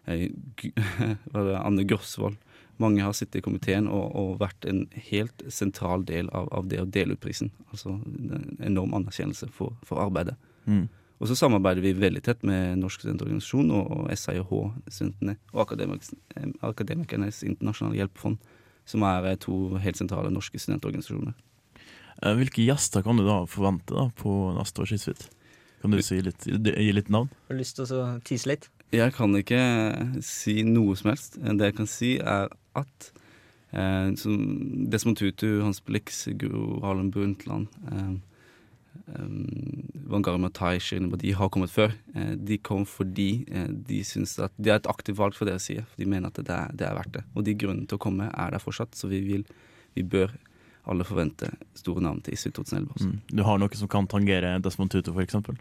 *laughs* Anne Grosvold. Mange har sittet i komiteen og, og vært en helt sentral del av, av det å dele ut prisen. Altså en enorm anerkjennelse for, for arbeidet. Mm. Og så samarbeider vi veldig tett med Norsk studentorganisasjon og, og SIH-studentene og Akademik- Akademikernes internasjonale hjelpefond, som er eh, to helt sentrale norske studentorganisasjoner. Eh, Hvilke gjester kan du da forvente da på neste års Isfit? Kan du si litt, gi litt navn? Har du lyst til å tise litt? Jeg kan ikke si noe som helst. Det jeg kan si, er at eh, som Desmond Tutu, Hans Blix, Guro Harlem Brundtland eh, um, Wangari Matai, Shirin Ebadi har kommet før. Eh, de kom fordi eh, de syns at det er et aktivt valg fra deres side. For de mener at det er, det er verdt det. Og de grunnene til å komme er der fortsatt, så vi, vil, vi bør alle forvente store navn til ISU 2011 også. Mm. Du har noe som kan tangere Desmond Tutu, eksempel?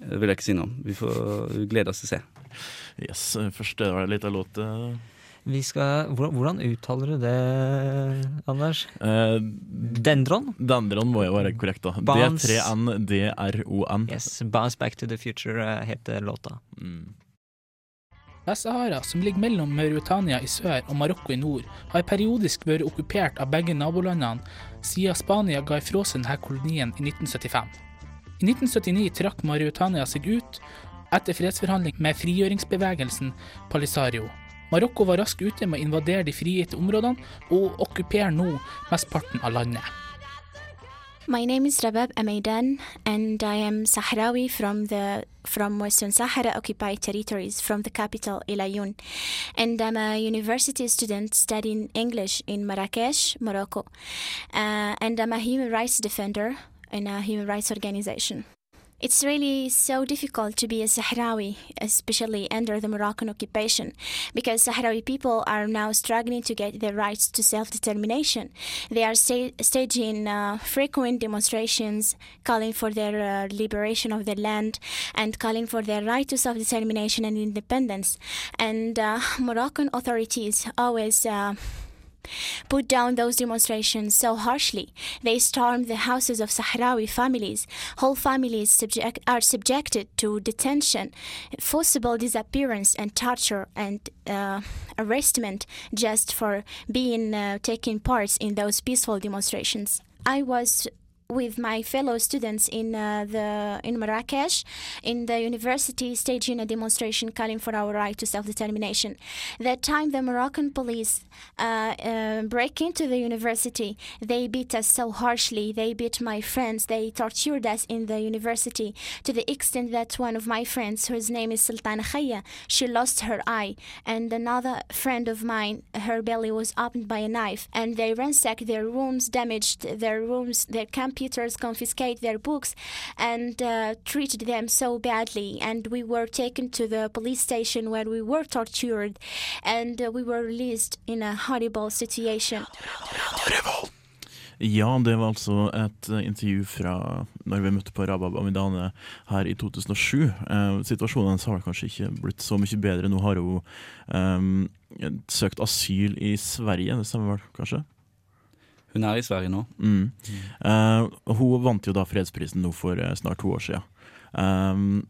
Det vil jeg ikke si noe om. Vi får glede oss til å se. Yes, Først er det litt av låt. Vi skal, hvordan, uttaler du det, Anders? Eh, Dendron? Dendron må jo være korrekt, da. D3N-D-R-O-N. Yes, Bounce Back to the Future eh, heter låta. Mm. Vest-Sahara, som ligger mellom Mauritania i sør og Marokko i nord, har periodisk vært okkupert av begge nabolandene siden Spania ga ifra seg denne kolonien i 1975. I 1979 trakk Mauritania seg ut etter fredsforhandling med frigjøringsbevegelsen Polisario. Marokko var raskt ute med å invadere de frigitte områdene og okkuperer nå mesteparten av landet. My name is Rabab Amaidan, and I am Sahrawi from the from Western Sahara occupied territories, from the capital Ilayun, and I'm a university student studying English in Marrakesh, Morocco, uh, and I'm a human rights defender in a human rights organization. It's really so difficult to be a Sahrawi, especially under the Moroccan occupation, because Sahrawi people are now struggling to get their rights to self determination. They are sta- staging uh, frequent demonstrations calling for their uh, liberation of their land and calling for their right to self determination and independence. And uh, Moroccan authorities always. Put down those demonstrations so harshly. They stormed the houses of Sahrawi families. Whole families subject, are subjected to detention, forcible disappearance, and torture and uh, arrestment just for being uh, taking part in those peaceful demonstrations. I was with my fellow students in uh, the in Marrakesh in the university staging a demonstration calling for our right to self-determination. That time the Moroccan police uh, uh, break into the university. They beat us so harshly. They beat my friends. They tortured us in the university to the extent that one of my friends, whose name is Sultan Khaya, she lost her eye, and another friend of mine, her belly was opened by a knife, and they ransacked their rooms, damaged their rooms, their computers, confiscate their books, and uh, treated them so badly. And we were taken to the police station where we were tortured, and uh, we were released in a horrible situation. Ja, det var altså et eh, intervju fra når vi møtte på Rabab Amidane her i 2007. Eh, situasjonen hennes har kanskje ikke blitt så mye bedre. Nå har hun eh, søkt asyl i Sverige, det stemmer vel kanskje? Hun er i Sverige nå. Mm. Uh, hun vant jo da fredsprisen nå for eh, snart to år siden. Um,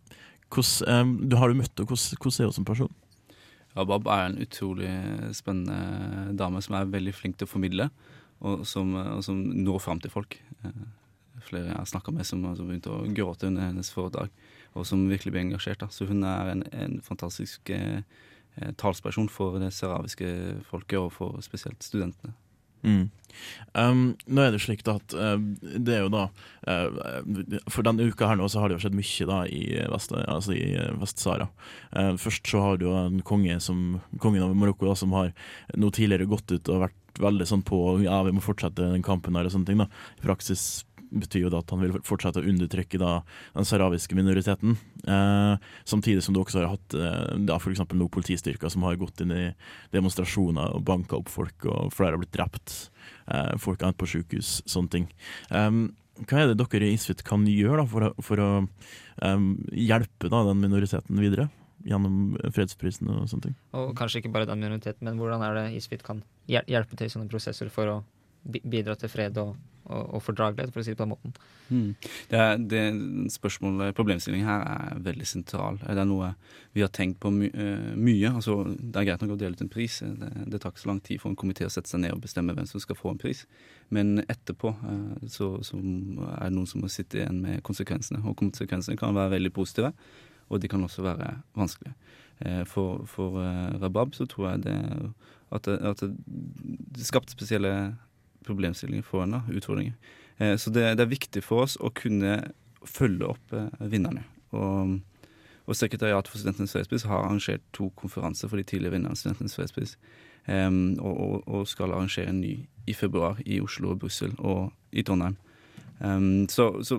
hos, um, du har du møtt henne, hvordan, er hun som person? Rabab er en utrolig spennende dame som er veldig flink til å formidle, og som, og som når fram til folk. Eh, Flere jeg har snakka med som, som begynte å gråte under hennes foredrag, og som virkelig ble engasjert. Da. Så hun er en, en fantastisk eh, talsperson for det sahrawiske folket, og for spesielt studentene. Mm. Um, nå er det slik at uh, det er jo da uh, For denne uka her nå så har det jo skjedd mye da i Vest- altså Vest-Sahara. Uh, først så har du jo en konge som, kongen av Marokko da, som har nå tidligere gått ut og vært veldig sånn på ja, vi må fortsette den kampen her og sånne ting. da. I praksis betyr jo da at han vil fortsette å undertrykke da den sahrawiske minoriteten. Eh, samtidig som du også har hatt eh, da f.eks. noen politistyrker som har gått inn i demonstrasjoner og banka opp folk, og flere har blitt drept. Eh, folk endt på sykehus, sånne ting. Um, hva er det dere i Isfit kan gjøre da, for for å um, hjelpe da, den minoriteten videre? Gjennom fredsprisen og sånne ting. Og kanskje ikke bare den minoriteten, men hvordan er det Isfit kan hjelpe til i sånne prosesser for å bidra til fred og, og, og fordragelighet, for å si det på den måten? Mm. Det det spørsmålet, Problemstillingen her er veldig sentral. Det er noe vi har tenkt på my, eh, mye. Altså, det er greit nok å dele ut en pris. Det, det tar ikke så lang tid for en komité å sette seg ned og bestemme hvem som skal få en pris. Men etterpå eh, så, så er det noen som må sitte igjen med konsekvensene. Og konsekvensene kan være veldig positive, og de kan også være vanskelige. Eh, For, for Rabab så tror jeg det at at det skapte spesielle problemstillinger for henne, utfordringer. Eh, Så det, det er viktig for oss å kunne følge opp eh, vinnerne. Og, og Sekretariatet for Studentenes fredspris har arrangert to konferanser for de tidligere vinnerne av Studentenes fredspris. Um, og, og skal arrangere en ny i februar i Oslo og Brussel og i Trondheim. Um, så, så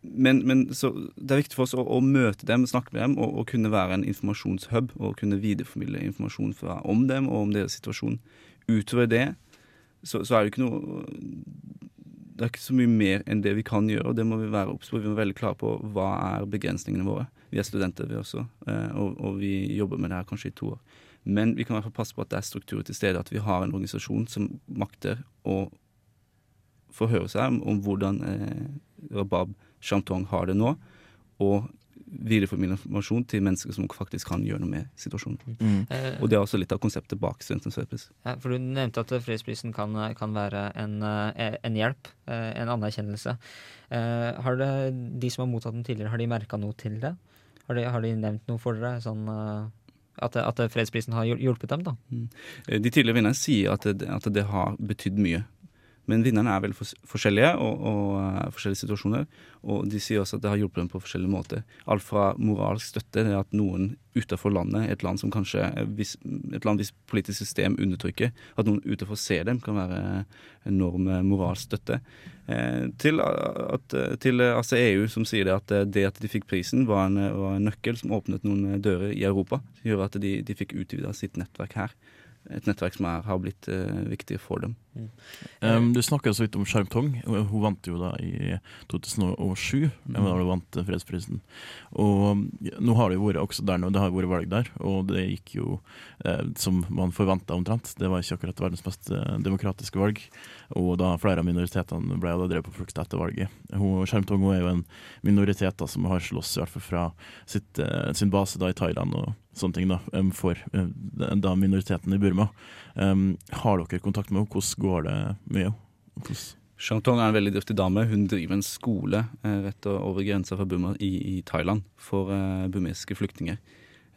men, men så det er viktig for oss å, å møte dem, snakke med dem og, og kunne være en informasjonshub og kunne videreformidle informasjon fra, om dem og om deres situasjon. Utover det så, så er det ikke noe Det er ikke så mye mer enn det vi kan gjøre, og det må vi være obs på. Vi må være veldig klare på hva er begrensningene våre. Vi er studenter, vi også, eh, og, og vi jobber med det her kanskje i to år. Men vi kan i hvert fall passe på at det er strukturer til stede, at vi har en organisasjon som makter å forhøre seg om hvordan eh, Rabab Chantong har det nå, og videreformidle informasjon til mennesker som faktisk kan gjøre noe med situasjonen. Mm. Eh, Og det er også litt av konseptet bak Studentens fredspris. Ja, for Du nevnte at fredsprisen kan, kan være en, eh, en hjelp, eh, en anerkjennelse. Eh, Har det, de som har mottatt den tidligere, har de merka noe til det? Har de, har de nevnt noe for dere? Sånn, at, at fredsprisen har hjulpet dem? da? Eh, De tidligere vinnerne sier at det, at det har betydd mye. Men vinnerne er veldig forskjellige og, og eh, forskjellige situasjoner. Og de sier også at det har hjulpet dem på forskjellige måter. Alt fra moralsk støtte, det at noen utenfor landet, et land som kanskje hvis, et land hvis politisk system undertrykker, at noen utenfor ser dem, kan være enorm eh, moralsk støtte. Eh, til, at, til altså EU, som sier det at eh, det at de fikk prisen, var en, var en nøkkel som åpnet noen eh, dører i Europa. Som gjør at de, de fikk utvida sitt nettverk her. Et nettverk som er, har blitt uh, viktig for dem. Um, du snakka så vidt om Sharp Tong. Hun vant jo da i 2007. Da hun vant eh, fredsprisen. Og um, nå har det jo vært også der nå, det har vært valg der, og det gikk jo eh, som man forventa omtrent. Det var ikke akkurat verdens mest eh, demokratiske valg. Og da flere av minoritetene ble da drevet på flukt etter valget. Hun, er jo en minoritet da, som har slåss i hvert fall fra sitt, eh, sin base da i Thailand og sånne ting da, for eh, da minoriteten i Burma. Um, har dere kontakt med henne? Hvordan går det med henne? Shantong er en veldig dyktig dame. Hun driver en skole eh, rett over grensa fra Burma i, i Thailand for eh, burmesiske flyktninger.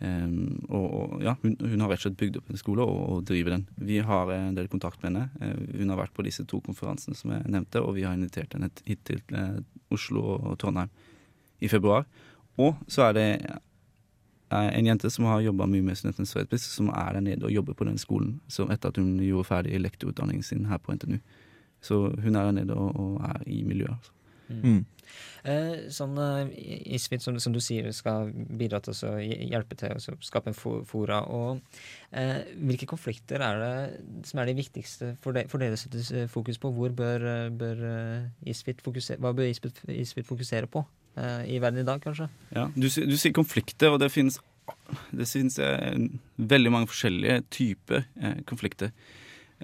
Em, og, og ja, hun, hun har rett og slett bygd opp en skole og, og driver den. Vi har en del kontakt med henne. Eh, hun har vært på disse to konferansene som jeg nevnte, og vi har invitert henne hit til eh, Oslo og Trondheim i februar. Og så er det eh, en jente som har jobba mye med Studentenes fredspris, som er der nede og jobber på den skolen etter at hun gjorde ferdig lektorutdanningen sin her på NTNU. Så hun er der nede og, og er i miljøet. Altså. Mm. Eh, sånn eh, ISFIT, som, som du sier, skal bidra til å hjelpe til å skape en fora. Og eh, hvilke konflikter er det som er de viktigste for, de, for dere å sette fokus på? Hvor bør, eh, bør ISFIT fokusere, hva bør ISFIT, ISFIT fokusere på eh, i verden i dag, kanskje? Ja, du, du sier konflikter, og det finnes, det finnes eh, veldig mange forskjellige typer konflikter.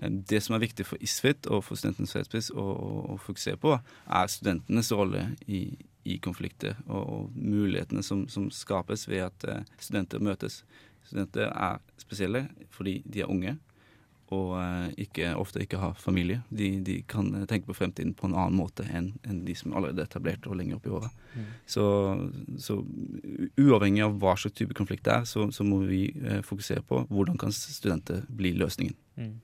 Eh, Det som er viktig for ISFIT og for Studentenes fredspris å, å, å fokusere på, er studentenes rolle i, i konflikter og, og mulighetene som, som skapes ved at eh, studenter møtes. Studenter er spesielle fordi de er unge og eh, ikke, ofte ikke har familie. De, de kan tenke på fremtiden på en annen måte enn enn de som allerede er etablert og lenger opp i åra. Mm. Så, så uavhengig av hva slags type konflikt det er, så, så må vi eh, fokusere på hvordan kan studenter bli løsningen. Mm.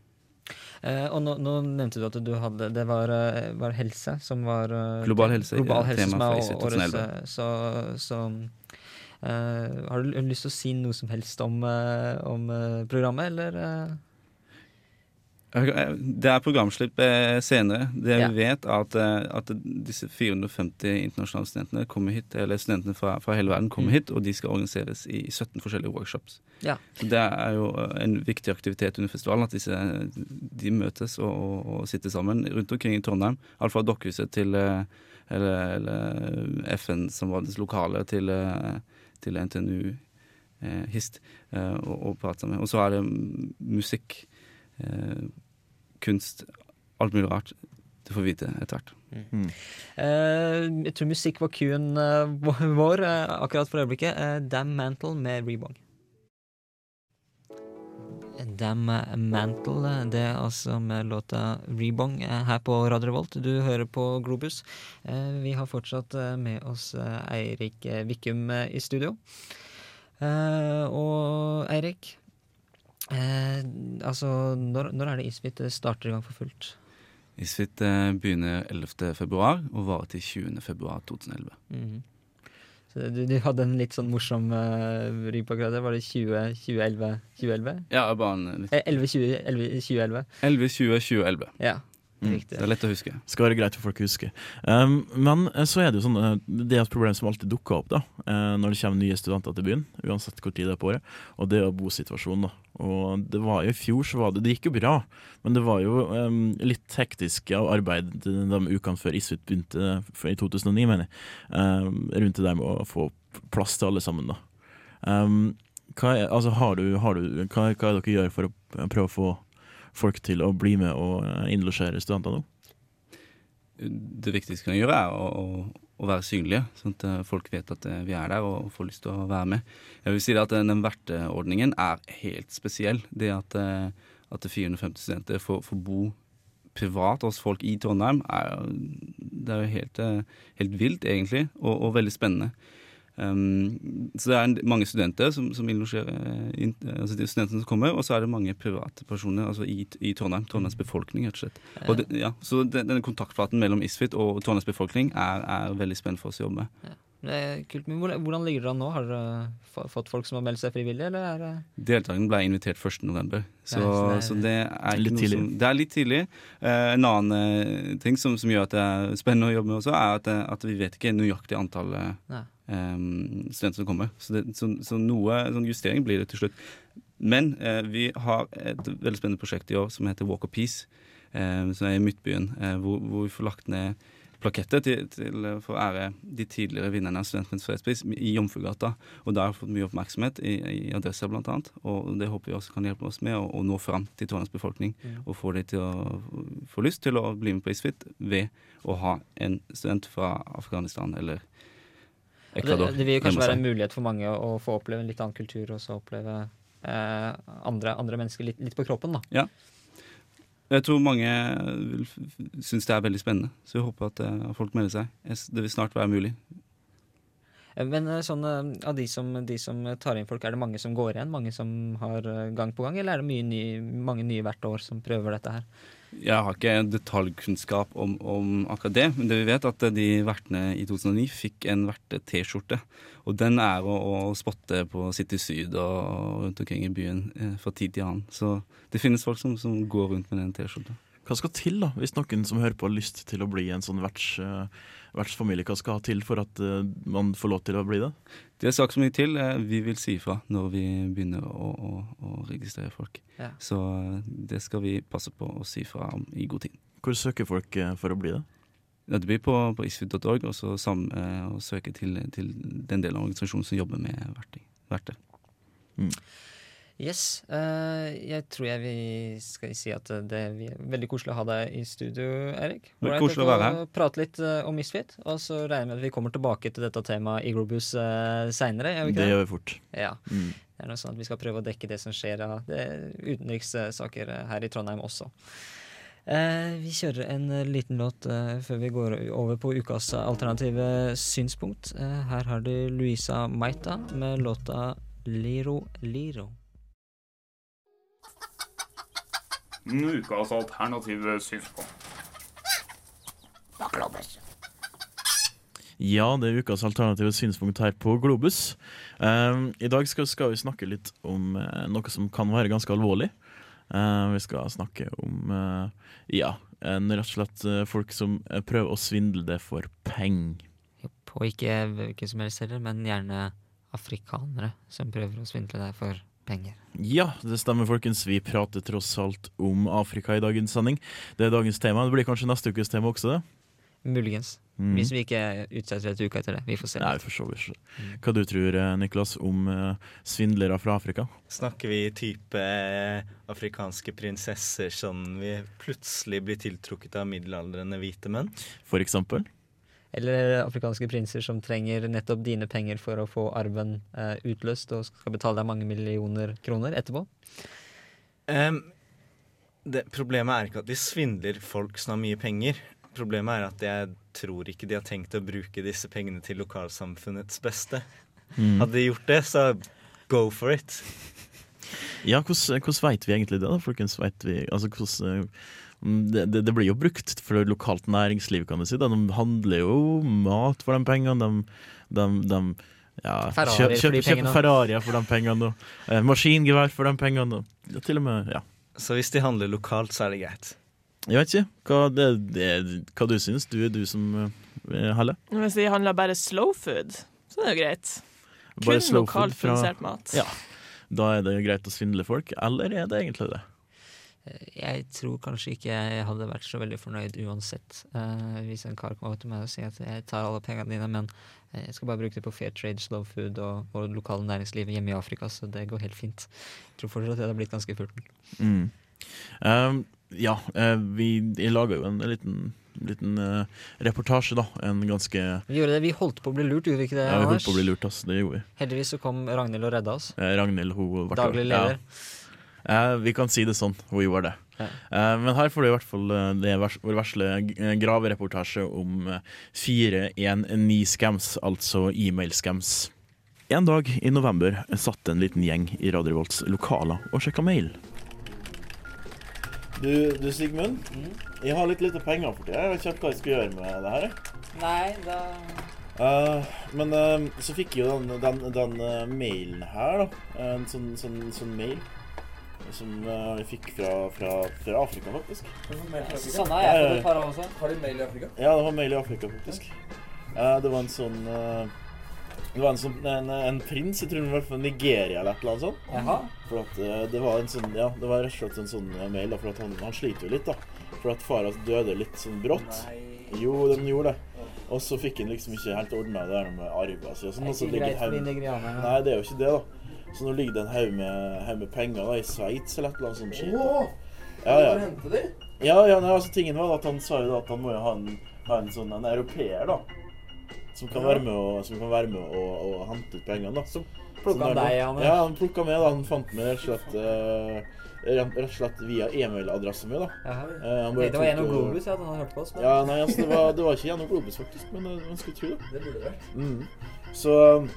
Eh, og nå, nå nevnte du at du hadde Det var, eh, var helse som var eh, Global helse, global helse tema som er årets, 2011. Så, så Har du lyst til å si noe som helst om, om programmet, eller? Det er programslipp eh, senere. Det Ja. vi vet, er at, eh, at disse 450 internasjonale studentene kommer hit, eller studentene fra, fra hele verden kommer Mm. hit, og de skal organiseres i 17 forskjellige workshops. Ja. Så det er jo eh, en viktig aktivitet under festivalen, at disse, de møtes og, og, og sitter sammen rundt omkring i Trondheim. Alt fra Dokkhuset til eller, eller FN, som var dets lokale, til, til NTNU eh, HIST, eh, og, og prate sammen. Og så er det musikk eh, kunst, alt mulig rart. Du får vite etter hvert. Mm. Eh, jeg tror musikk var Q-en eh, *laughs* vår- eh, akkurat for øyeblikket. Uh, Dam Mantle med Rebong. Dam Mantle, eh, det er altså med låta Rebong eh, her på Radio Revolt. Du hører på Globus. Eh, vi har fortsatt eh, med oss eh, Eirik Vikum eh, i studio. Eh, og Eirik, eh, altså når, når er det Isfit starter i gang for fullt? Isfit eh, begynner 11. februar og varer til 20. februar 2011. Mhm. Så du, du hadde en litt sånn morsom uh, ring på akkurat det. Var det 20, 2011? 2011? Ja, bare en litt Eh, 11, 20, 11, 2011. 11, 20, 2011. Ja, Mm. Riktig. Det er lett å huske. Skal være greit for folk å huske. Um, men eh, så er det jo sånn eh, Det er et problem som alltid dukker opp da eh, når det kommer nye studenter til byen, uansett hvor tid det er på året, og det er bosituasjonen. da Og det var jo I fjor så var det Det gikk jo bra, men det var jo um, litt hektisk arbeid de ukene før Isfit begynte, for- i 2009, mener jeg, um, rundt det der med å få plass til alle sammen. da um, hva, er, altså, har du, har du, hva, hva er det dere gjør for å prøve å få folk til å bli med og eh, innlosjere studenter nå? Det viktigste vi kan gjøre, er å, å, være synlige, sånn at eh, folk vet at eh, vi er der og får lyst til å være med. Jeg vil si at den verteordningen er helt spesiell. Det at, at 450 studenter får, får bo privat hos folk i Trondheim, er, det er jo helt, helt vilt, egentlig, og, og veldig spennende. Um, så det er mange studenter som, som innlosjerer eh, altså de studentene som kommer, og så er det mange privatpersoner altså i, i Trondheim. Trondheims befolkning, rett og slett. Og det, ja, så den, denne kontaktflaten mellom Isfit og Trondheims befolkning er, er veldig spennende for oss å jobbe med. Det er kult. Men hvordan, ligger det an nå? Har dere fått folk som har meldt seg frivillig, eller er det Deltakerne ble invitert 1.11., så, Ja, så det så det er Litt noe tidlig. Som, det er litt tidlig. Uh, en annen eh, ting som, som gjør at det er spennende å jobbe med også, er at, eh, at vi vet ikke nøyaktig antallet Nei. um, studenter som kommer. Så, det, så, så noe sånn justering blir det til slutt. Men uh, vi har et veldig spennende prosjekt i år som heter Walk of Peace, uh, som er i Midtbyen, eh, hvor, hvor vi får lagt ned plaketter til, til, for å ære de tidligere vinnerne av Studentenes fredspris i Jomfrugata. Og det har fått mye oppmerksomhet i, i Adressa annet, og det håper vi også kan hjelpe oss med å, å nå fram til Trondheims befolkning. Mm. Og få de til å få lyst til å bli med på Isfit ved å ha en student fra Afghanistan eller Ecuador det vil kanskje være en mulighet for mange å få oppleve en litt annen kultur, og så oppleve eh, andre, andre mennesker litt, litt på kroppen, da. Ja. Jeg tror mange syns det er veldig spennende, så jeg håper at eh, folk melder seg. Det vil snart være mulig. Eh, Men eh, sånn, av de som, de som tar inn folk, er det mange som går igjen? Mange som har gang på gang, eller er det ny, mange nye hvert år som prøver dette her? Jeg har ikke detaljkunnskap om, om akkurat det, men det vi vet, at de vertene i 2009 fikk en verte-T-skjorte. Og den er å, å spotte på City Syd og rundt omkring i byen eh, fra tid til annen. Så det finnes folk som, som går rundt med den T-skjorta. Hva skal til da, hvis noen som hører på har lyst til å bli en sånn verts, eh, vertsfamilie? Hva skal ha til for at eh, man får lov til å bli det? Det er ikke så mye til. eh, Vi vil si ifra når vi begynner å, å, å registrere folk. Ja. Så det skal vi passe på å si ifra om i god tid. Hvor søker folk for å bli det? Ja, det blir på, på isfit.org, og så sam, og søke til, til den delen av organisasjonen som jobber med verter. verter. Yes. Uh, jeg tror jeg vi skal si at det er veldig koselig å ha deg i studio, Erik. Veldig er koselig å være her. Prate litt uh, om Misfit, og så regner jeg med at vi kommer tilbake til dette temaet i Globus uh, seinere. Det gjør vi fort. Ja. Mm. Det er noe sånn at Vi skal prøve å dekke det som skjer av det utenrikssaker eh, her i Trondheim også. Uh, vi kjører en eh, liten låt eh, før vi går over på ukas alternative synspunkt. Eh, her har du Luisa Maita med låta Liro Liro. Ukas alternative synspunkt. Ja, det er ukas alternative synspunkt her på Globus. Um, I dag skal, skal vi snakke litt om uh, noe som kan være ganske alvorlig. Uh, vi skal snakke om eh, ja, en, rett og slett eh, folk som prøver å svindle det for penger. Og ikke hvem som helst heller, men gjerne afrikanere som prøver å svindle deg for penger. Ja, det stemmer, folkens. Vi prater tross alt om Afrika i dagens sending. Det er dagens tema. Det blir kanskje neste ukes tema også, det? Muligens. Mm. Hvis vi ikke utsetter et uke etter det. Vi får se. Nei, for så vidt. Hva du tror eh, Niklas, om eh, svindlere fra Afrika? Snakker vi type eh, afrikanske prinsesser som vi plutselig blir tiltrukket av middelaldrende hvite menn? For eksempel? Eller afrikanske prinser som trenger nettopp dine penger for å få arven eh, utløst og skal betale deg mange millioner kroner etterpå. Um, det, problemet er ikke at de svindler folk som har mye penger. Problemet er at jeg tror ikke de har tenkt å bruke disse pengene til lokalsamfunnets beste. Mm. Hadde de gjort det, så go for it. Ja, hvordan, hvordan veit vi egentlig det, da, folkens? Vet vi, altså, hvordan, eh, det, det, det blir jo brukt for lokalt næringsliv, kan du si. De handler jo mat for de pengene. De, de, de ja, Ferrarier kjø- for de pengene. kjøper Ferrarier for de pengene. Og, eh, maskingevær for de pengene. Og, ja, til og med, ja. Så hvis de handler lokalt, så er det greit. Jeg vet ikke hva, det, det, hva du syns. Du er du som uh, Helle? Hvis de handler bare slow food, så er det jo greit. Bare Kun lokalt produsert mat. Ja. Da er det greit å svindle folk, eller er det egentlig det? Jeg tror kanskje ikke jeg hadde vært så veldig fornøyd uansett. eh, hvis en kar kommer til meg og sier at jeg tar alle pengene dine, men eh, jeg skal bare bruke det på fair trade, slow food og, og lokale næringsliv hjemme i Afrika, så det går helt fint. Jeg tror fortsatt at jeg hadde blitt ganske furten. Mm. Um, ja, eh, vi laga jo en liten, liten uh, reportasje, da. En ganske Vi gjorde det, vi holdt på å bli lurt, gjorde vi ikke det? Ja, vi holdt på å bli lurt, ass. Det gjorde vi. Heldigvis så kom Ragnhild og redda oss. Eh, Ragnhild, hun ble Daglig leder. Ja. Eh, vi kan si det sånn, hun gjorde det. Ja. Eh, men her får du i hvert fall eh, det vers vår vesle gravereportasje om eh, 419-scams, altså e-mail-scams. En dag i november satt en liten gjeng i Radio lokaler og sjekka mail. Du, du Sigmund, jeg har litt lite penger for tida. Jeg vet ikke hva jeg skal gjøre med det her. Nei, da Uh, men uh, så fikk jeg jo den, den, den uh, mailen her, da. En sånn, sånn, sånn mail som uh, vi fikk fra, fra, fra Afrika, faktisk. Sånn har jeg fått et par av også. Har du mail i Afrika? Ja, det var mail i Afrika, faktisk. Uh, det var en sånn uh, Det var en, sånn, en, en prins, jeg tror det var fra Nigeria eller et eller annet sånt. Jaha. For at eh, det var en sånn Ja, det var rett og slett en sånn mail, da, for at han, han sliter jo litt, da. For at far hans døde litt sånn brått. Jo, de gjorde det. Og så fikk han liksom ikke helt ordna det der med arva si og sånn. Det er Ikke greit for. Nei, det er jo ikke det, da. Så nå ligger det en haug med, med penger da, i Sveits eller et eller annet sånt skit. da. Åh! Ja, ja. De? Ja, ja, nei, altså tingen var at han sa jo da at han må jo ha en, ha en sånn en europeer, da. Som kan Ja. være med og, som kan være med og, og hente ut pengene, da. Så plukka han deg, Anders? Ja, han plukka med, da. Han fant meg rett og slett uh, rett og slett via e-mailadressen min, da. Jaha. Eh, bare det var gjennom Globus, ja, at han hadde hørt på oss. Men... Ja, nei, altså, det var, det var ikke gjennom Globus, faktisk, men eh, man skulle tro det. Det burde det vært. Mm. Så um,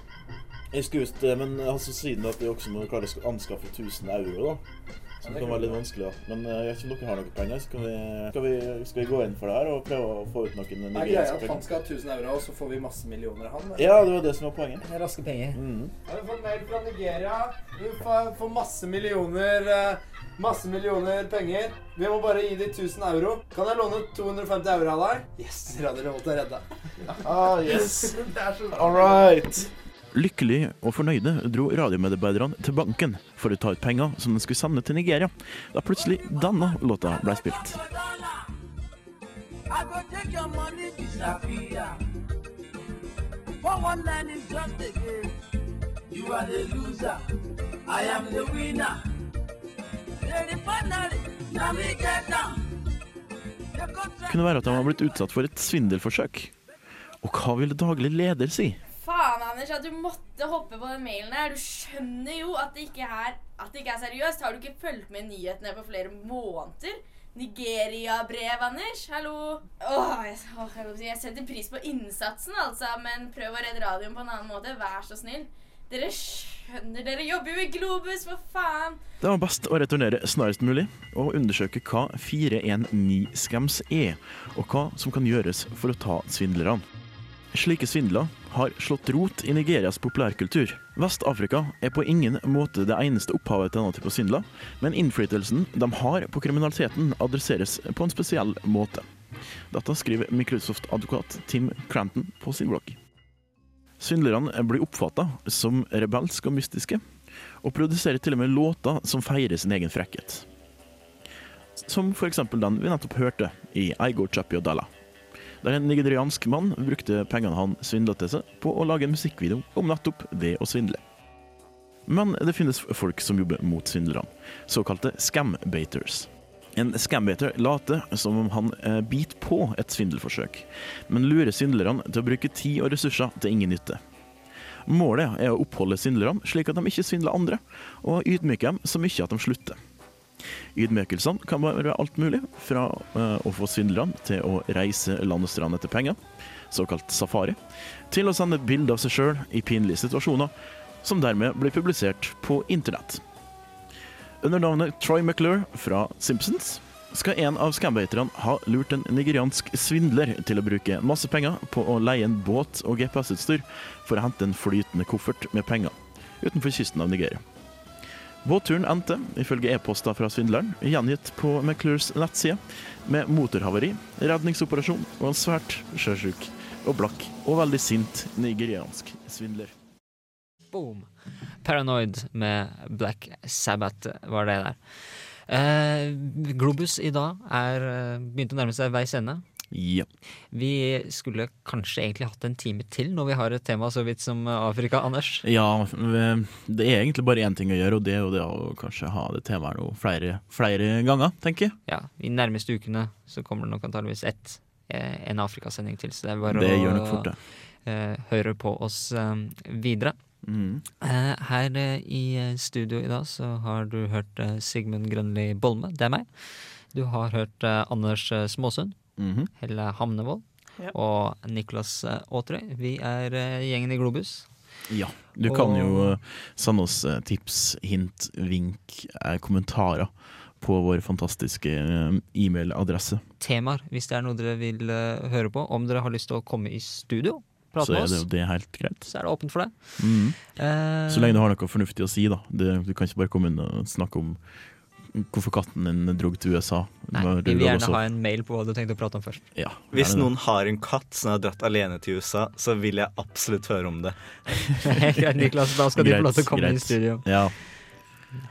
jeg skulle just det, men altså siden at vi også må klare å anskaffe 1000 euro, da. Som det kan være litt vanskelig, da. Men eh, jeg vet ikke om dere har noen penger, så kan vi, skal vi, skal vi gå inn for det her og prøve å få ut noen Er greia nigerianske at han skal ha 1000 euro, og så får vi masse millioner av han? eller? Ja, det var det som var poenget. Det er raske penger. Mm. Har du fått mail fra Nigeria? Du får, får masse millioner eh, Masse millioner penger. Vi må bare gi deg 1000 euro. Kan jeg låne 250 euro av deg? Yes, Radio Revolt er redda. Ah, yes. *laughs* er All right. Lykkelig og fornøyde dro radiomedarbeiderne til banken for å ta ut penger som de skulle sende til Nigeria, da plutselig denne låta ble spilt. Kunne være at han var blitt utsatt for et svindelforsøk. Og hva ville daglig leder si? Faen, Anders, at du måtte hoppe på den mailen her. Du skjønner jo at det ikke er, det ikke er seriøst. Har du ikke fulgt med nyhetene på flere måneder? Nigeria-brev, Anders. Hallo. Åh, jeg, åh, jeg setter pris på innsatsen, altså, men prøv å redde radioen på en annen måte. Vær så snill. Dere skjønner Dere jobber jo i Globus, for faen! Det var best å returnere snarest mulig og undersøke hva 419-scams er, og hva som kan gjøres for å ta svindlerne. Slike svindler har slått rot i Nigerias populærkultur. Vest-Afrika er på ingen måte det eneste opphavet til denne type svindler, men innflytelsen de har på kriminaliteten adresseres på en spesiell måte. Dette skriver Microsoft-advokat Tim Cranton på sin blogg. Svindlerne blir oppfatta som rebelske og mystiske, og produserer til og med låter som feirer sin egen frekkhet. Som f.eks. den vi nettopp hørte i I Go Chappy Dalla. Der en nigeriansk mann brukte pengene han svindla til seg, på å lage en musikkvideo om nettopp det å svindle. Men det finnes folk som jobber mot svindlerne, såkalte scam-baiters. En scam-baiter later som om han eh, biter på et svindelforsøk, men lurer svindlerne til å bruke tid og ressurser til ingen nytte. Målet er å oppholde svindlerne slik at de ikke svindler andre, og ydmyke dem så mye at de slutter. Ydmykelsene kan være alt mulig, fra eh, å få svindlerne til å reise land og strand etter penger, såkalt safari, til å sende bilder av seg sjøl i pinlige situasjoner, som dermed blir publisert på internett. Under navnet Troy McClure fra Simpsons skal en av scambaiterne ha lurt en nigeriansk svindler til å bruke masse penger på å leie en båt og GPS-utstyr for å hente en flytende koffert med penger utenfor kysten av Nigeria. Båtturen endte, ifølge e-poster fra svindleren, gjengitt på McClures nettside, med motorhavari, redningsoperasjon og en svært sjøsjuk og blakk og veldig sint nigeriansk svindler. Boom. Paranoid med Black Sabbath var det der. Eh, Globus i dag er eh, begynt å nærme seg veis ende. Ja. Vi skulle kanskje egentlig hatt en time til når vi har et tema så vidt som Afrika, Anders. Ja, det er egentlig bare én ting å gjøre, og det er jo det å kanskje ha det temaet noe flere, flere ganger, tenker jeg. Ja, I nærmeste ukene så kommer det nok antageligvis ett, eh, en Afrikasending til. Så det er bare Det å fort eh, høre på oss eh, videre. Mm. Eh, her eh, i eh, studio i dag så har du hørt eh, Sigmund Grønli Bolme, det er meg. Du har hørt eh, Anders eh, Småsund, -hmm. Helle Hamnevold Ja. og Niklas eh, Vi er eh, gjengen i Globus. Ja. Du kan jo eh, sende oss tips, hint, vink, kommentarer på vår fantastiske e-mailadresse. Temaer, hvis det er noe dere vil høre på. Om dere har lyst til å komme i studio, prate Så med er oss, det jo det helt greit. så er det åpent for det. Mm. Uh, Så lenge du har noe fornuftig å si, da. Det, du kan ikke bare komme inn og snakke om hvorfor katten din drog til USA. Nei, vi vil gjerne ha en mail på hva du tenkte å prate om først. Ja, Hvis det. noen har en katt som har dratt alene til USA, så vil jeg absolutt høre om det. *laughs* Greit, Niklas, da skal de få lov til å komme inn i studio. Ja.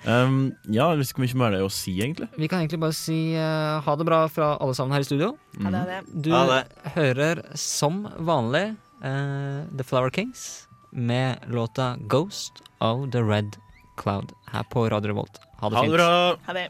Um, ja, jeg vet ikke hvor mye mer det er å si, egentlig. Vi kan egentlig bare si uh, ha det bra fra alle sammen her i studio. Ha det, ha det. Du Ha det. hører som vanlig uh, The Flower Kings med låta 'Ghost of the Red Cloud' her på Radio Revolt. Ha det Ha det fint. bra! Ha det.